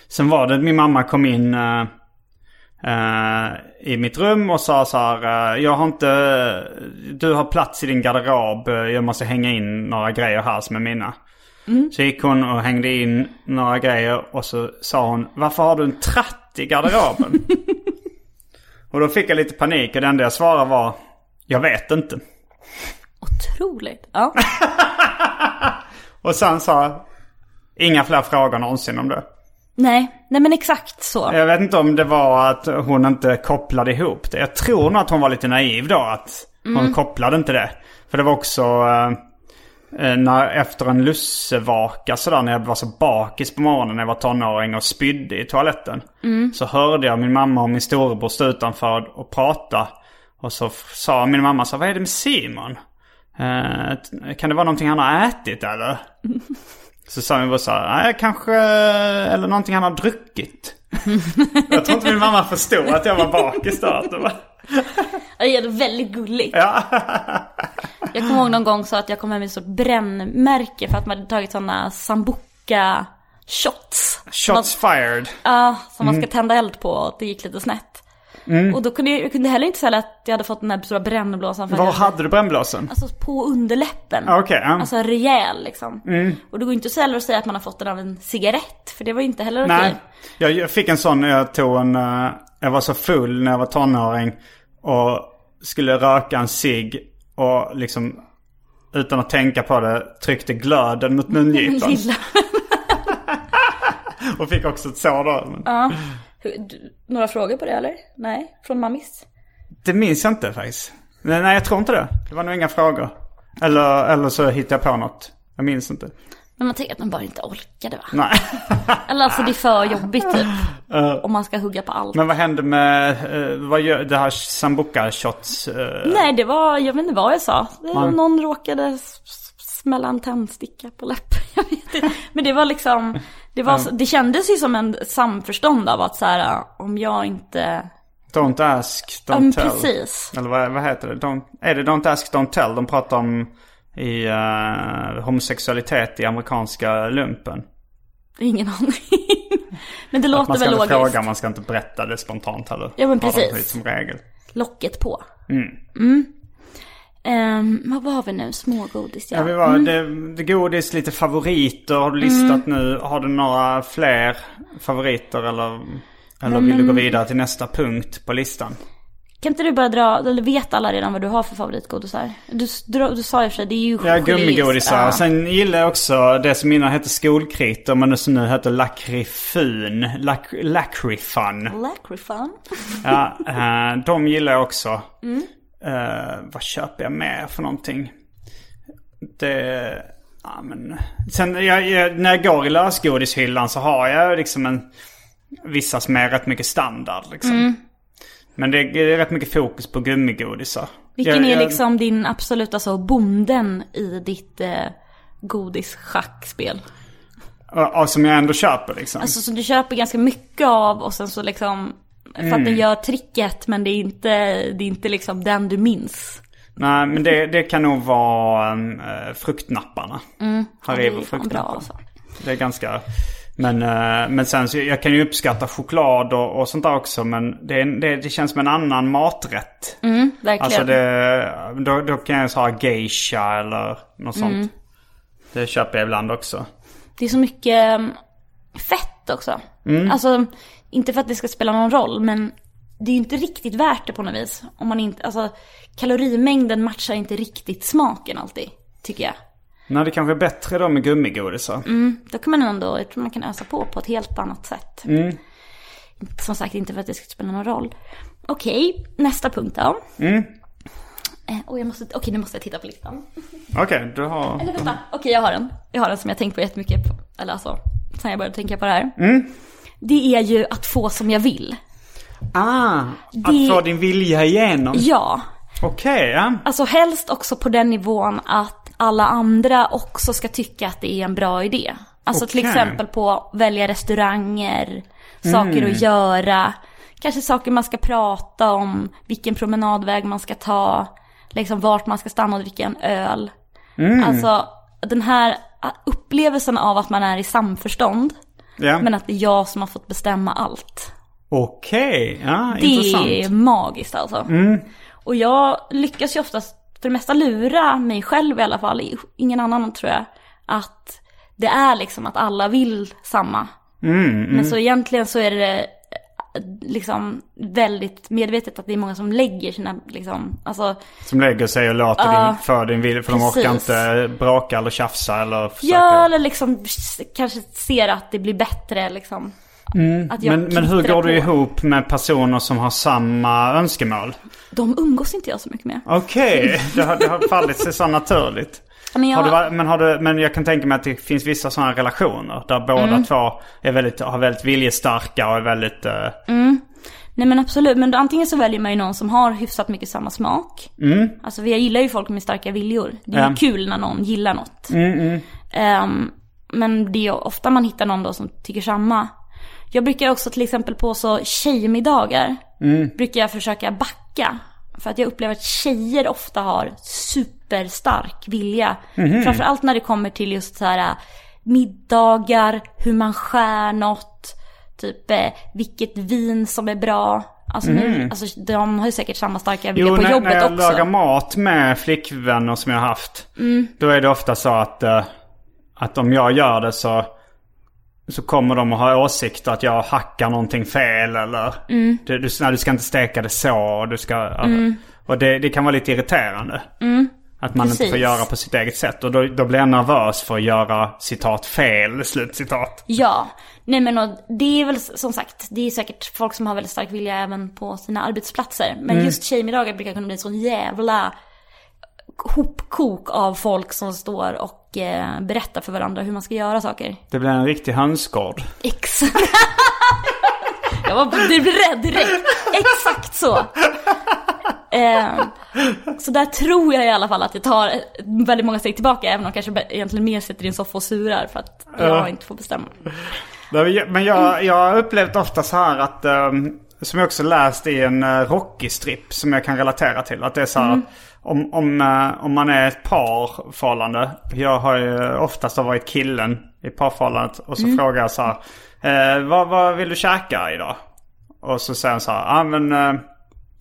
Sen var det min mamma kom in eh, eh, i mitt rum och sa så här. eh, jag har inte, du har plats i din garderob. Jag måste hänga in några grejer här som är mina. Så gick hon och hängde in några grejer och så sa hon. Varför har du en tratt i garderoben? och då fick jag lite panik och det enda jag svarade var. Jag vet inte. otroligt. Ja. Och sen sa. Inga fler frågor någonsin om det. Nej, nej men exakt så. Jag vet inte om det var att hon inte kopplade ihop det. Jag tror nog att hon var lite naiv då. Att hon kopplade inte det. För det var också eh, när, efter en lussevaka sådär när jag var så bakis på morgonen när jag var tonåring och spydde i toaletten. Så hörde jag min mamma och min storebror stå utanför och prata. Och så sa min mamma så vad är det med Simon? Eh, kan det vara någonting han har ätit eller? Så sa min bror så här, nej kanske, eller någonting han har druckit. jag tror inte min mamma förstod att jag var bakis då. Att det var... Det är väldigt gulligt. Ja. Jag kommer ihåg någon gång så att jag kom hem med ett stort brännmärke för att man hade tagit sådana sambuca shots. Shots fired. Ja, som man ska tända eld på och det gick lite snett. Och då kunde jag, jag kunde heller inte säga att jag hade fått den här stora brännblåsan. Var jag hade du brännblåsen? Alltså på underläppen. Okej, ja. Alltså rejäl liksom. Och det går inte så heller att säga att man har fått den av en cigarett. För det var inte heller okej. Nej, jag, jag fick en sån när jag tog en, eh, jag var så full när jag var tonåring. Och skulle röka en cigg och liksom utan att tänka på det tryckte glöden mot mungipan. Och fick också ett sår då. Ja. Några frågor på det eller? Nej, från mammis? Det minns jag inte faktiskt. Nej, jag tror inte det. Det var nog inga frågor. Eller, eller så hittade jag på något. Jag minns inte. Men man tänker att man bara inte orkade va? Nej. Eller alltså det är för jobbigt typ. Om man ska hugga på allt. Men vad hände med eh, vad gör, det här sambuca shots? eh, Nej, det var, jag vet inte vad jag sa. Nej. Någon råkade smälla en tändsticka på läppen. Jag vet inte. Men det var liksom, det, var, så- det kändes ju som en samförstånd av att så här, om jag inte... Don't ask, don't men tell. precis. Eller vad, vad heter det? Don't, är det Don't ask, don't tell? De pratar om i eh, homosexualitet i amerikanska lumpen. Ingen aning. Men det Man låter ska väl inte logiskt. fråga, man ska inte berätta det spontant heller. Ja, men precis. Som regel. Locket på. Mm. Mm. Ehm, vad var vi nu? Smågodis, ja. Ja, vi var, det, det godis, lite favoriter har du listat nu. Har du några fler favoriter eller, eller vill du gå vidare till nästa punkt på listan? Kan inte du bara dra, eller vet alla redan vad du har för favoritgodisar? Du, du, du sa och för sig, det är ju Ja, gummigodisar. Ja. Sen gillar jag också det som innan hette skolkritor men som nu heter lakrifun. Lak, lakrifun. Lakrifan. Ja, eh, de gillar jag också. Eh, vad köper jag mer för någonting? Det... Ja, men... Sen jag, jag, när jag går i lösgodishyllan så har jag liksom en... Vissa som är rätt mycket standard liksom. Men det, är rätt mycket fokus på gummigodisar. Vilken Jag- är jag- liksom din absoluta så bonden i ditt eh, godisschackspel? Ja, som jag ändå köper liksom. Alltså som du köper ganska mycket av och sen så liksom för Mm. att den gör tricket men det är inte, det är inte liksom den du minns. Nej, men det, det kan nog vara äh, fruktnapparna. Mm. Ja, Haribo fan bra fruktnappar. alltså. Det är ganska... Men, eh, men sen så jag kan ju uppskatta choklad och, och sånt där också. Men det, det, det känns som en annan maträtt. Mm, verkligen. Alltså det, då, då kan jag säga geisha eller något sånt. Mm. Det köper jag ibland också. Det är så mycket um, fett också. Mm. Alltså, inte för att det ska spela någon roll, men det är ju inte riktigt värt det på något vis. Om man inte, alltså kalorimängden matchar inte riktigt smaken alltid, tycker jag. Nej, det kanske är bättre då med gummigodisar. Mm, då kan man ändå, jag tror man kan ösa på på ett helt annat sätt. Mm. Som sagt, inte för att det ska spela någon roll. Okej, nästa punkt då. Mm. Eh, oh, jag måste, okej nu måste jag titta på listan. Okej, du har... Eller vänta, okej jag har den. Jag har den som jag tänkt på jättemycket, på, eller alltså, sen jag började tänka på det här. Mm. Det är ju att få som jag vill. Ah, Det- att få din vilja igenom. Ja, Okej, ja. alltså helst också på den nivån att alla andra också ska tycka att det är en bra idé. Alltså till Okej. exempel på välja restauranger, saker att göra, kanske saker man ska prata om, vilken promenadväg man ska ta, liksom vart man ska stanna och dricka en öl. Alltså den här upplevelsen av att man är i samförstånd, ja. men att det är jag som har fått bestämma allt. Okej, ja Det intressant. är magiskt alltså. Och jag lyckas ju oftast för det mesta lura mig själv i alla fall, ingen annan tror jag, att det är liksom att alla vill samma. Men så egentligen så är det eh, liksom väldigt medvetet att det är många som lägger sina liksom, alltså Som lägger sig och låter Ja, din, för din vilja. För de orkar precis. inte bråka eller tjafsa eller försöka. Ja, eller liksom kanske ser att det blir bättre liksom. Att jag men, men hur går du ihop med personer som har samma önskemål? De umgås inte jag så mycket med. Okej, det, har, det har fallit sig så naturligt. Men jag, Har du, men, har du, men jag kan tänka mig att det finns vissa sådana relationer där båda Mm. två är väldigt, har väldigt viljestarka och är väldigt... eh, Nej men absolut, men antingen så väljer man ju någon som har hyfsat mycket samma smak. Alltså jag gillar ju folk med starka viljor. Det är ju kul när någon gillar något. Ehm, men det är ofta man hittar någon då som tycker samma. Jag brukar också till exempel på så tjejmiddagar, brukar jag försöka backa. För att jag upplever att tjejer ofta har superstark vilja. Framförallt när det kommer till just så här äh, middagar, hur man skär något, typ eh, vilket vin som är bra. Alltså, nu, alltså de har ju säkert samma starka vilja Jo, på när, jobbet när jag också. lagar mat med flickvänner som jag har haft. Mm. Då är det ofta så att, eh, att om jag gör det så, så kommer de att ha åsikter att jag hackar någonting fel eller Mm. du, du, nej, du ska inte steka det så. Och, du ska, och det, det kan vara lite irriterande. Att man inte får Mm. Precis. göra på sitt eget sätt. Och då, då blir jag nervös för att göra citat fel, slutcitat. Ja, nej men och det är väl som sagt, det är säkert folk som har väldigt stark vilja även på sina arbetsplatser. Men Mm. just tjejmiddagar brukar kunna bli sån jävla hopkok av folk som står och eh, berättar för varandra hur man ska göra saker. Det blir en riktig hönsgård. Exakt. Jag var rädd direkt. Exakt så. Eh, så där tror jag i alla fall att jag tar väldigt många steg tillbaka. Även om jag kanske egentligen mer sitter i en soffa och surar för att jag Ja. inte får bestämma. Men jag, jag har upplevt ofta så här att, ehm, som jag också läst i en Rocky-strip som jag kan relatera till. Att det är så här, om, om, eh, om man är ett parförhållande. Jag har ju oftast varit killen i parförhållandet. Och så frågar jag så här, eh, vad, vad vill du käka idag? Och så säger han så här, ah, men uh,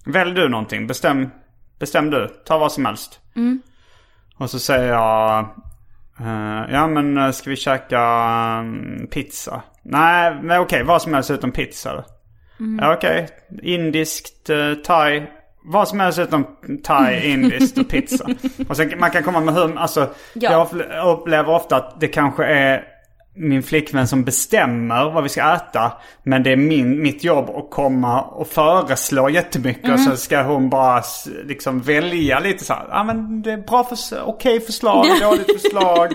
välj du någonting, bestäm Bestäm du. Ta vad som helst. Och så säger jag. eh, ja men eh, ska vi käka mm, pizza? Nej men okej vad som helst utom pizza då. Ja okej. Indiskt, eh, thai. Vad som helst utom thai, indiskt och pizza. Och sen man kan komma med hur, alltså. Ja. Jag upple- upplever ofta att det kanske är min flickvän som bestämmer vad vi ska äta. Men det är min, mitt jobb att komma och föreslå jättemycket. Och så ska hon bara liksom välja lite så här. Ja men det är bra för, okej förslag, dåligt förslag.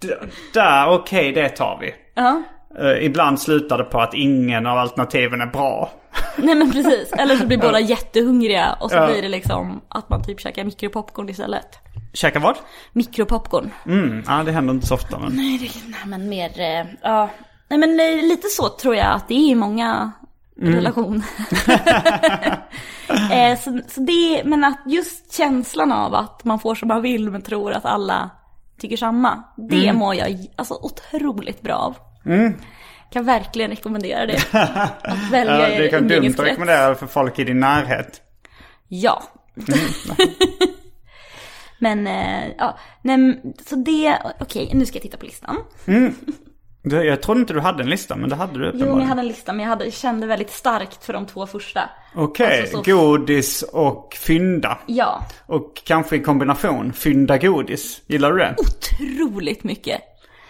D- där, okej det tar vi. Ja. Eh, ibland slutar det på att ingen av alternativen är bra. Nej men precis. Eller så blir båda jättehungriga och så Ja. blir det liksom att man typ käkar mikropopcorn istället. Käka vad? Mikropopcorn. Mm, ja det händer inte så ofta men. Nej, det, nej men mer, eh, ja. Nej men eh, lite så tror jag att det är i många relationer. eh, så, så det, men att just känslan av att man får som man vill men tror att alla tycker samma. Det mår jag alltså otroligt bra av. Kan verkligen rekommendera det. Att välja Ja, det kan dumt att rekommendera för folk i din närhet. Ja. men, eh, ja. Nej, så det, okej, nu ska jag titta på listan. Du, jag trodde inte du hade en lista men det hade du Jo, men jag uppenbarligen. hade en lista, men jag hade, kände väldigt starkt för de två första. Okej, Alltså, så- godis och fynda. Ja, Och kanske i kombination, fynda godis. Gillar du det? otroligt mycket.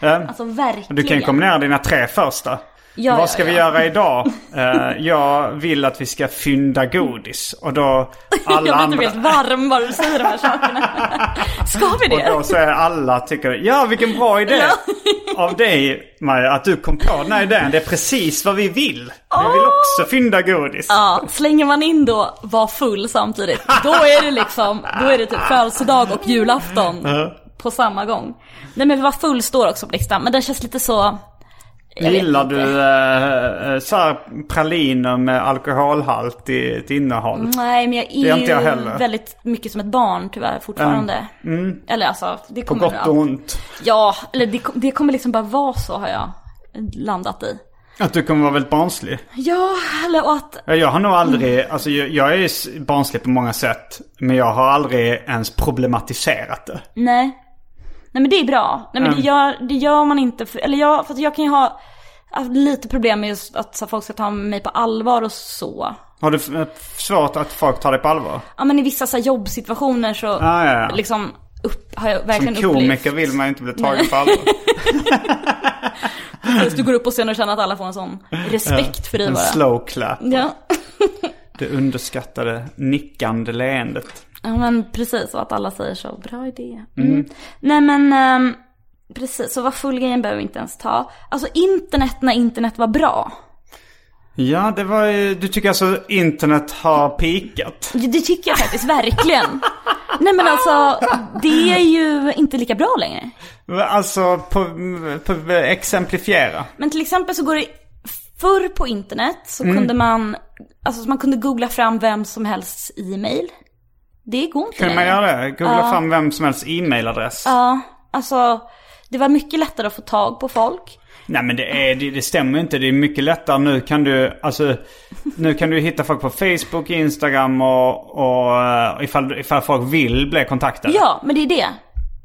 Ja. Alltså verkligen. Du kan ju kombinera dina tre första. Ja, Vad ja, ska vi ja. göra idag? Eh, jag vill att vi ska fynda godis. Och då alla jag blir andra... typ helt varm bara du säger de här sakerna. Ska vi Och då det? så är alla tycker, ja vilken bra idé av dig Maja, att du kom på den här idén. Det är precis vad vi vill. Vi vill också fynda godis. Ja, slänger man in då var full samtidigt, då är det liksom, då är det typ födelsedag och julafton på samma gång. Nej men var full står också på listan, men den känns lite så... Gillar du eh, eh, så här praliner med alkoholhalt i ett innehåll? Nej men jag är, är inte jag ju heller. väldigt mycket som ett barn tyvärr fortfarande. Eller alltså, det På kommer gott och ont. Ja, eller det, det kommer liksom bara vara så har jag landat i. Att du kommer vara väldigt barnslig. Ja, eller att, Ja, Jag har nog aldrig, alltså jag, jag är ju barnslig på många sätt. Men jag har aldrig ens problematiserat det. nej. Nej men det är bra. Nej men det, gör, det gör man inte, för, eller jag, för att jag kan ju ha haft lite problem med just att så, folk ska ta mig på allvar och så. Har du svårt att folk tar dig på allvar? Ja men i vissa så här, jobbsituationer så Ja, ja, ja. liksom upp, har jag verkligen Som komiker upplevt. vill man ju inte bli tagen på allvar. Precis, Du går upp på scen och känner att alla får en sån respekt för dig En bara. slow clap. Ja. Det underskattade nickande leendet. Ja men precis, och att alla säger så. Bra idé. Mm. Nej men, ehm, precis, så vad full grejen behöver vi inte ens ta. Alltså internet när internet var bra. Ja, det var ju, du tycker alltså internet har pikat? Det, tycker jag faktiskt verkligen. Nej men alltså, det är ju inte lika bra längre. Alltså, på, på exemplifiera. Men till exempel så går det, förr på internet så kunde man, alltså man kunde googla fram vem som helst e-mail. Det går inte Kan man längre. göra det? Googla fram vem som helst e-mailadress. Ja, alltså det var mycket lättare att få tag på folk. Nej men det, är, det, det stämmer inte. Det är mycket lättare. Nu kan du, alltså, nu kan du hitta folk på Facebook, Instagram och, och eh, ifall, ifall folk vill bli kontaktade. Ja, men det är det.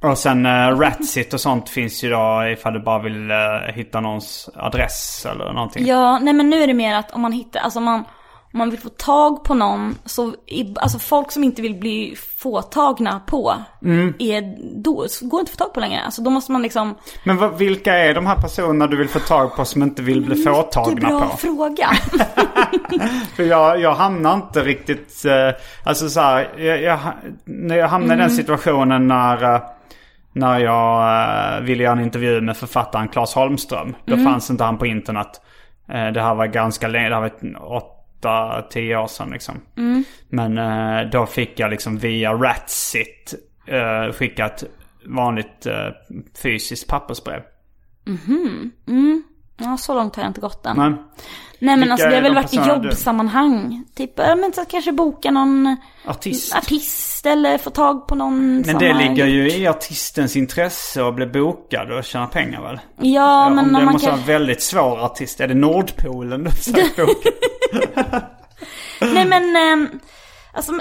Och sen uh, Ratsit och sånt finns ju då ifall du bara vill eh, hitta någons adress eller någonting. Ja, nej men nu är det mer att om man hittar, alltså om man, om man vill få tag på någon, så, alltså folk som inte vill bli fåtagna på, är, då så går inte att få tag på längre. Alltså då måste man liksom, Men vad, vilka är de här personerna du vill få tag på som inte vill bli är fåtagna bra på? fråga. För jag, jag hamnar inte riktigt, eh, alltså så här, jag, jag, jag hamnar i den situationen när, eh, när jag eh, ville göra en intervju med författaren Claes Holmström. Då fanns inte han på internet. Det här var ganska länge, det här var ett, åtta, tio år sedan liksom. Men eh, då fick jag liksom via Ratsit eh, skicka ett vanligt eh, fysiskt pappersbrev. Ja, så långt har jag inte gått än. Men, Nej men alltså det har är väl varit i personerna du- jobbsammanhang. Typ, ja, men så kanske boka någon artist. artist eller få tag på någon Men det ligger ju gjort- i artistens intresse att bli bokad och tjäna pengar väl? Ja, men om det om man måste kan... vara en väldigt svår artist. Är det Nordpolen du försöker boka? Nej men, ehm, Alltså,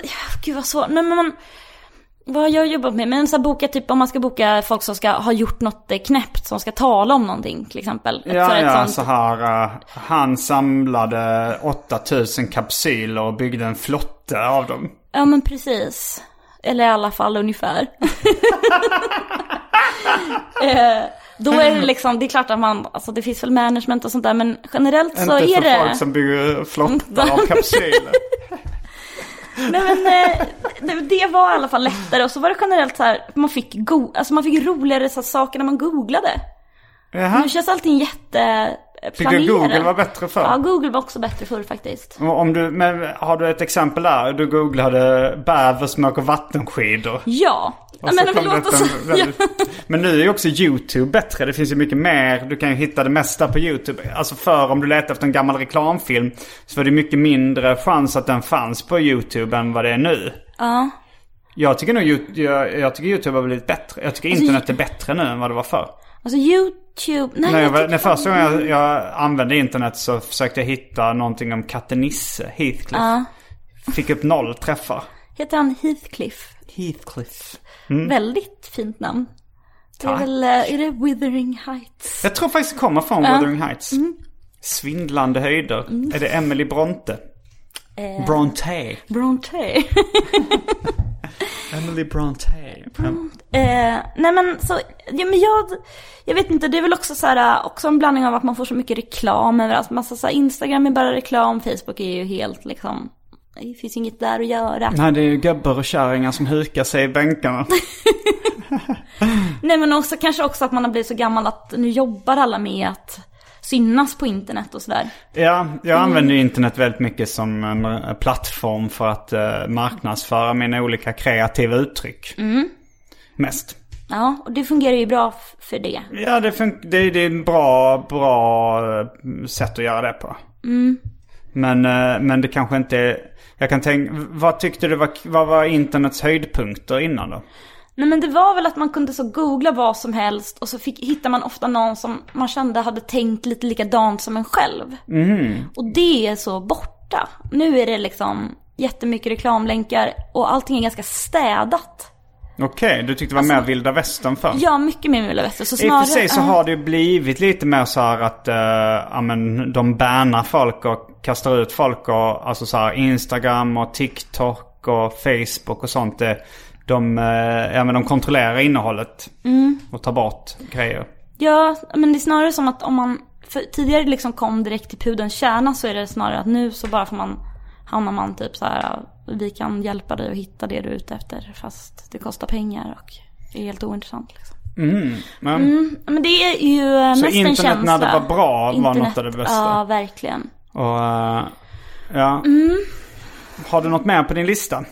gud vad svårt. Nej men man, vad har jag jobbat med? Men så här, boka typ om man ska boka folk som ska ha gjort något eh, knäppt, som ska tala om någonting till exempel. Ja, ja, sånt- så här. eh, han samlade 8000 kapsyler och byggde en flotte av dem. Ja men precis. Eller i alla fall ungefär. eh, då är det liksom, det är klart att man, alltså det finns väl management och sånt där men generellt så Inte är för det... folk som bygger flottar av kapsyler. Nej men eh, det, det var i alla fall lättare och så var det generellt så här, man fick, go- alltså, man fick roligare så saker när man googlade. Jaha. Nu känns allting jätte Tyckte du Google var bättre förr? Ja, Google var också bättre förr faktiskt. Om du, men har du ett exempel där? Du googlade bäver som åker vattenskidor. Ja. Och ja men en så... väldigt- Men nu är ju också YouTube bättre. Det finns ju mycket mer. Du kan ju hitta det mesta på YouTube. Alltså för om du letar efter en gammal reklamfilm så var det mycket mindre chans att den fanns på YouTube än vad det är nu. Ja. Jag tycker nog jag, jag tycker YouTube har blivit bättre. Jag tycker Alltså, internet är bättre nu än vad det var förr. Alltså YouTube, nej När, jag var, när första gången jag, jag använde internet så försökte jag hitta någonting om katten Nisse, Heathcliff. Ja. Fick upp noll träffar. Heter han Heathcliff? Heathcliff. Väldigt fint namn. Det är Tack. väl, eh, är det Withering Heights? Jag tror faktiskt det kommer från Wuthering Heights. Mm. Svindlande höjder. Är det Emily Bronte? Bronte. Bronte. Emily Bronte. Eh, nej men så, ja men jag, jag vet inte, det är väl också så här, också en blandning av att man får så mycket reklam överallt. Massa så här, Instagram är bara reklam, Facebook är ju helt liksom, det finns inget där att göra. Nej, det är ju gubbar och kärringar som hukar sig i bänkarna. Nej men också kanske också att man har blivit så gammal att nu jobbar alla med att synas på internet och sådär. Ja, jag använder ju internet väldigt mycket som en eh, plattform för att eh, marknadsföra mina olika kreativa uttryck. Mest. Ja, och det fungerar ju bra för det. Ja, det, fun- det, det är en bra, bra eh, sätt att göra det på. Men, eh, men det kanske inte är... Jag kan tänka, vad tyckte du var, vad var internets höjdpunkter innan då? Nej men det var väl att man kunde så googla vad som helst och så fick, hittar man ofta någon som man kände hade tänkt lite likadant som en själv. Och det är så borta. Nu är det liksom jättemycket reklamlänkar och allting är ganska städat. Okej, du tyckte det var mer vilda västern förr? Ja, mycket mer Vilda Väster. Så I och för sig så ja. har det ju blivit lite mer så här att uh, ja, men de bannar folk och kastar ut folk och alltså så här Instagram och TikTok och Facebook och sånt. Det, de, eh, ja, men de kontrollerar innehållet och tar bort grejer. Ja, men det är snarare som att om man för tidigare liksom kom direkt till pudelns kärna så är det snarare att nu så bara får man hamnar man typ så här vi kan hjälpa dig att hitta det du är ute efter fast det kostar pengar och är helt ointressant liksom. Men, Men det är ju eh, Så mest en internet känsla. när det var bra var något av det bästa? Ja, verkligen. Och, eh, ja. Har du något mer på din lista?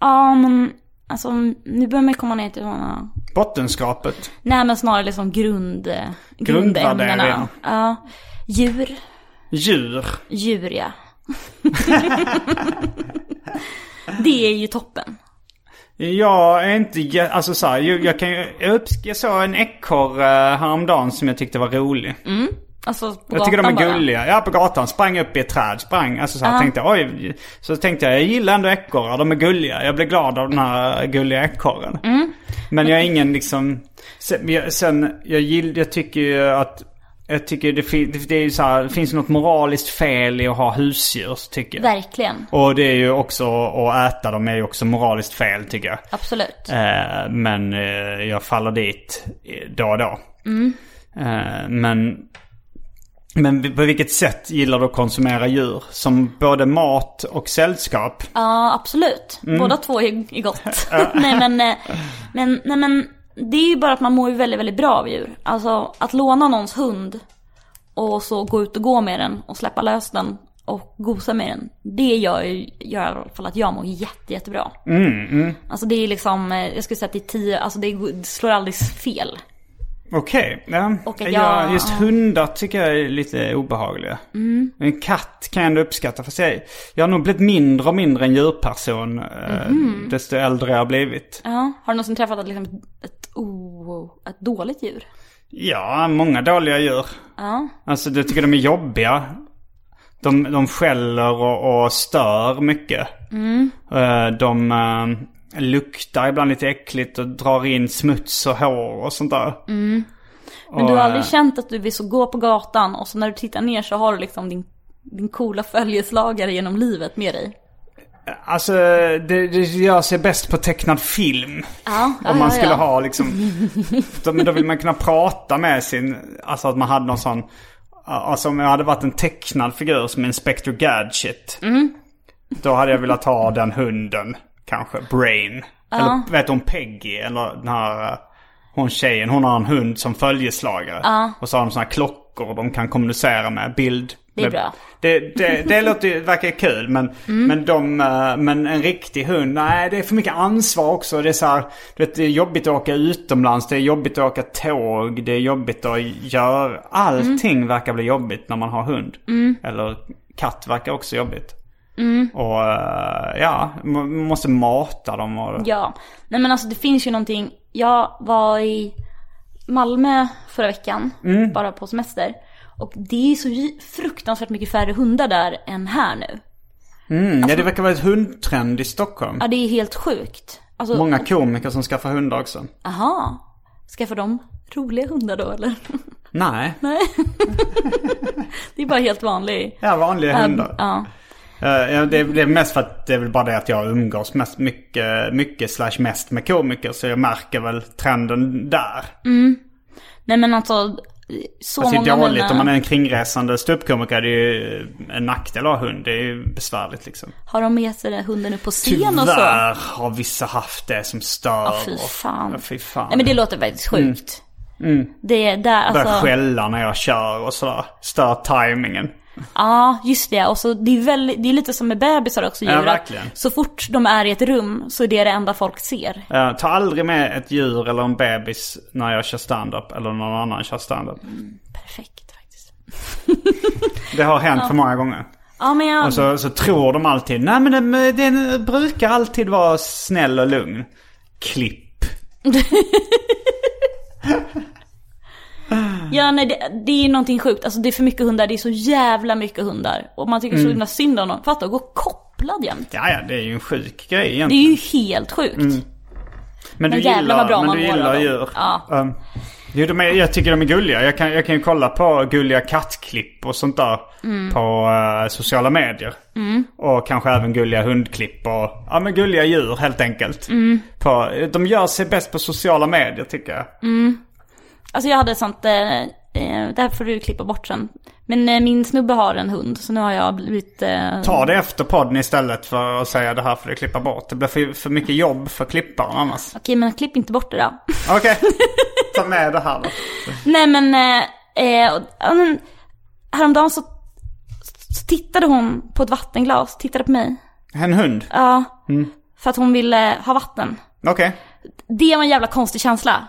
Ja, men alltså nu börjar man komma ner till sådana, Bottenskrapet? nej men snarare liksom grund, eh, grundämnena. Ja. Djur, Djur? djur ja. det är ju toppen. Jag är inte, alltså så här, jag, jag kan ju, jag, jag såg en ekorre uh, häromdagen som jag tyckte var rolig. Alltså på Jag tycker de är bara. gulliga. Ja, på gatan. Sprang upp i ett träd. Sprang. Alltså så här, tänkte jag, oj. Så tänkte jag, jag gillar ändå ekorrar. De är gulliga. Jag blev glad av den här gulliga ekorren. Mm. Men jag är ingen liksom... Sen, jag, sen jag, gill, jag tycker ju att... Jag tycker det, fin- det, det är ju så här, det finns något moraliskt fel i att ha husdjur, tycker jag. Verkligen, Och det är ju också, att äta dem är ju också moraliskt fel, tycker jag. absolut. Eh, men eh, jag faller dit eh, då och då. Eh, men, men på vilket sätt gillar du att konsumera djur? Som både mat och sällskap? Ja, absolut. Mm. Båda två är, gott. nej, men, eh, men, nej men det är ju bara att man mår ju väldigt, väldigt bra av djur. Alltså att låna någons hund och så gå ut och gå med den och släppa lös den och gosa med den. Det gör ju gör i alla fall att jag mår jätte, jättebra. Mm, Alltså det är liksom, eh, jag skulle säga att det är tio, alltså det, är- det slår aldrig fel. Okej. Ja. Och att ja, jag- just hundar tycker jag är lite obehagliga. En katt kan jag ändå uppskatta. Fast jag, jag har nog blivit mindre och mindre en djurperson. eh, Desto äldre jag har blivit. Ja. Har du någonsin träffat ett, liksom, ett, oh, ett dåligt djur? Ja, många dåliga djur. Ja. Alltså jag tycker de är jobbiga. De, de skäller och, och stör mycket. Eh, De eh, luktar ibland lite äckligt och drar in smuts och hår och sånt där. Men du Och, har aldrig eh, känt att du vill så gå på gatan och så när du tittar ner så har du liksom din, din coola följeslagare genom livet med dig? Alltså det, det gör sig bäst på tecknad film. Ja, Om man skulle ha liksom... Då, men då vill man kunna prata med sin... Alltså att man hade någon sån... Alltså om jag hade varit en tecknad figur som Inspector Gadget. Då hade jag velat ha den hunden. Kanske. Brain. Eller vet hon Peggy? Eller den här... eh, Hon tjejen. Hon har en hund som följeslagare. Och så har de såna här klockor de kan kommunicera med. Bild. Det är med- bra. Det, det, det låter verkar kul men, men, de, eh, men en riktig hund, nej det är för mycket ansvar också. Det är så här, vet, det är jobbigt att åka utomlands, det är jobbit att åka tåg, det är jobbigt att göra. Allting verkar bli jobbigt när man har hund. Eller katt verkar också jobbigt. Och eh, ja, man måste mata dem och... Ja, nej men alltså det finns ju någonting. Jag var i Malmö förra veckan, bara på semester. Och det är så fruktansvärt mycket färre hundar där än här nu. Mm, ja, det verkar vara ett hundtrend i Stockholm. Ja, det är helt sjukt. Alltså, Många komiker som skaffar hundar också. aha. Skaffar de roliga hundar då eller? Nej, Nej. det är bara helt vanlig. ja vanliga hundar. Ja. Ja, det, är- det är mest för att det är väl bara det att jag umgås mest, mycket, mycket slash mest med komiker. Så jag märker väl trenden där. Nej men alltså, så Alltså det många är dåligt mina... om man är en kringresande ståuppkomiker. Det är ju en nackdel att ha hund. Det är ju besvärligt liksom. Har de med sig den hunden upp på scen och så? Tyvärr har vissa haft det som stör. Ja, fy och- fan. Ja, fy fan. Nej men det låter väldigt sjukt. Det är där, Börjar alltså. skälla när jag kör och sådär. Stör tajmingen. Ja, just det. Och så det är, väldigt, det är lite som med bebisar också. Ja, Djur, verkligen. så fort de är i ett rum så är det det enda folk ser. Uh, ta aldrig med ett djur eller en bebis när jag kör stand-up. Eller någon annan kör stand-up. Perfekt faktiskt. Det har hänt för många gånger. Ja men jag... Och så, så tror de alltid, nej men den, den brukar alltid vara snäll och lugn. Klipp. Ja nej det, det är någonting sjukt. Alltså det är för mycket hundar. Det är så jävla mycket hundar. Och man tycker så himla synd om dem. Fatta att gå kopplad jämt. Ja, ja, det är ju en sjuk grej Det är egentligen. ju helt sjukt. Men du men gillar, bra men man du gillar djur. Ja. Um, jo, de är, jag tycker de är gulliga. Jag kan, jag kan ju kolla på gulliga kattklipp och sånt där. Mm. På eh, sociala medier. Och kanske även gulliga hundklipp och ja, men gulliga djur helt enkelt. Mm. På, de gör sig bäst på sociala medier tycker jag. Alltså jag hade ett sånt, eh, eh, det här får du klippa bort sen. Men eh, min snubbe har en hund, så nu har jag blivit... Eh, Ta det efter podden istället för att säga det här får du klippa bort. Det blir för, för mycket jobb för klipparen annars. Okej men klipp inte bort det då. Okej, ta med det här då. Nej men, eh, eh, och- men häromdagen så, så tittade hon på ett vattenglas, tittade på mig. En hund? Ja, för att hon ville ha vatten. Okej. Det var en jävla konstig känsla.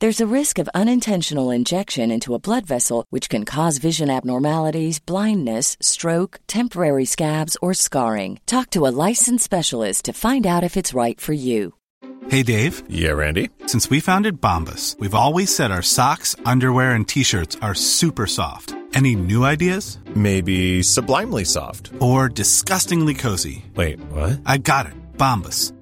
There's a risk of unintentional injection into a blood vessel, which can cause vision abnormalities, blindness, stroke, temporary scabs, or scarring. Talk to a licensed specialist to find out if it's right for you. Hey Dave, Yeah, Randy. since we founded Bombus, we've always said our socks, underwear, and t shirts are super soft. Any new ideas? Maybe sublimely soft. Or disgustingly cozy? Wait, what? I got it. Bombus.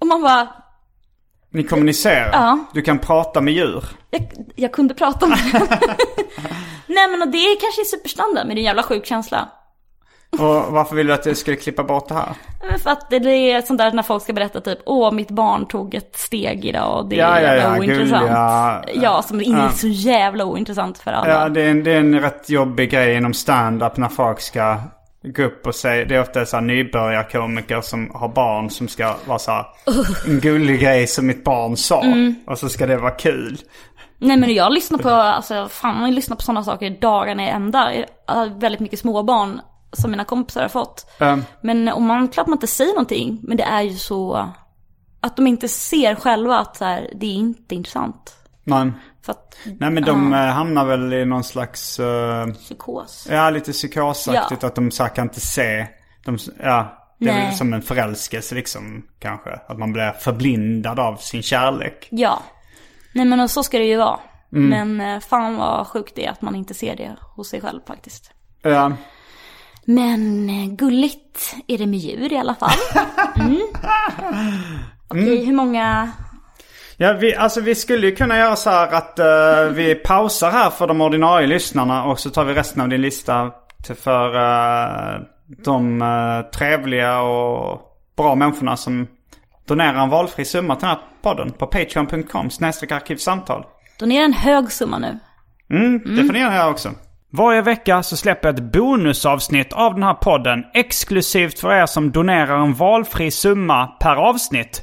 Och man bara, Ni kommunicerar? Ja. Du kan prata med djur? jag, jag kunde prata med Nej men och det är kanske superstandard men det är en jävla sjuk känsla. Och varför vill du att jag skulle klippa bort det här? För att det är sånt där när folk ska berätta typ, åh mitt barn tog ett steg idag och det Ja, är ja, ja, ointressant. gulliga- Ja, som är Ja. så jävla ointressant för alla. Ja, det är, en, det är en rätt jobbig grej inom stand-up när folk ska gå upp och säga. Det är ofta så här nybörjarkomiker som har barn som ska vara så här. En gullig grej som mitt barn sa. Mm. Och så ska det vara kul. Nej men jag lyssnar på, alltså fan man lyssnar på sådana saker dagarna i ända. Jag har väldigt mycket småbarn som mina kompisar har fått. Um, Men om man, klart man inte säger någonting, men det är ju så att de inte ser själva att så här, det är inte intressant. men, För att, nej men de eh, hamnar väl i någon slags, eh, psykos. ja lite psykosaktigt Ja. att de så kan inte se. De, ja, det är Nej. väl som en förälskelse liksom kanske. Att man blir förblindad av sin kärlek. Ja. Nej men så ska det ju vara. Mm. Men eh, fan vad sjukt det är att man inte ser det hos sig själv faktiskt. Ja. Men gulligt är det med djur i alla fall. Mm. Okej, hur många... Ja, vi, alltså vi skulle ju kunna göra så här att eh, vi pausar här för de ordinarie lyssnarna och så tar vi resten av din lista till för eh, de eh, trevliga och bra människorna som donerar en valfri summa till den här podden på patreon.com snedstreck arkivsamtal. Donera en hög summa nu. Mm, det får ni göra här också. Varje vecka så släpper jag ett bonusavsnitt av den här podden exklusivt för er som donerar en valfri summa per avsnitt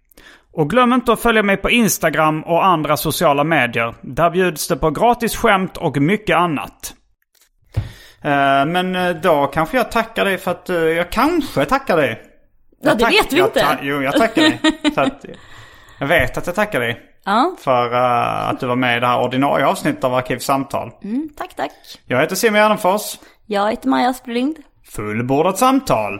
Och glöm inte att följa mig på Instagram och andra sociala medier. Där bjuds det på gratis skämt och mycket annat. Eh, Men eh, då kanske jag tackar dig för att eh, jag kanske tackar dig. Ja, det vet vi jag inte. jo, jag tackar dig. Jag vet att jag tackar dig. Ja, För eh, att du var med i det här ordinarie avsnittet av Arkivsamtal. mm, tack tack. Jag heter Simon Gärdenfors. Jag heter Maja Asplind. Fullbordat samtal.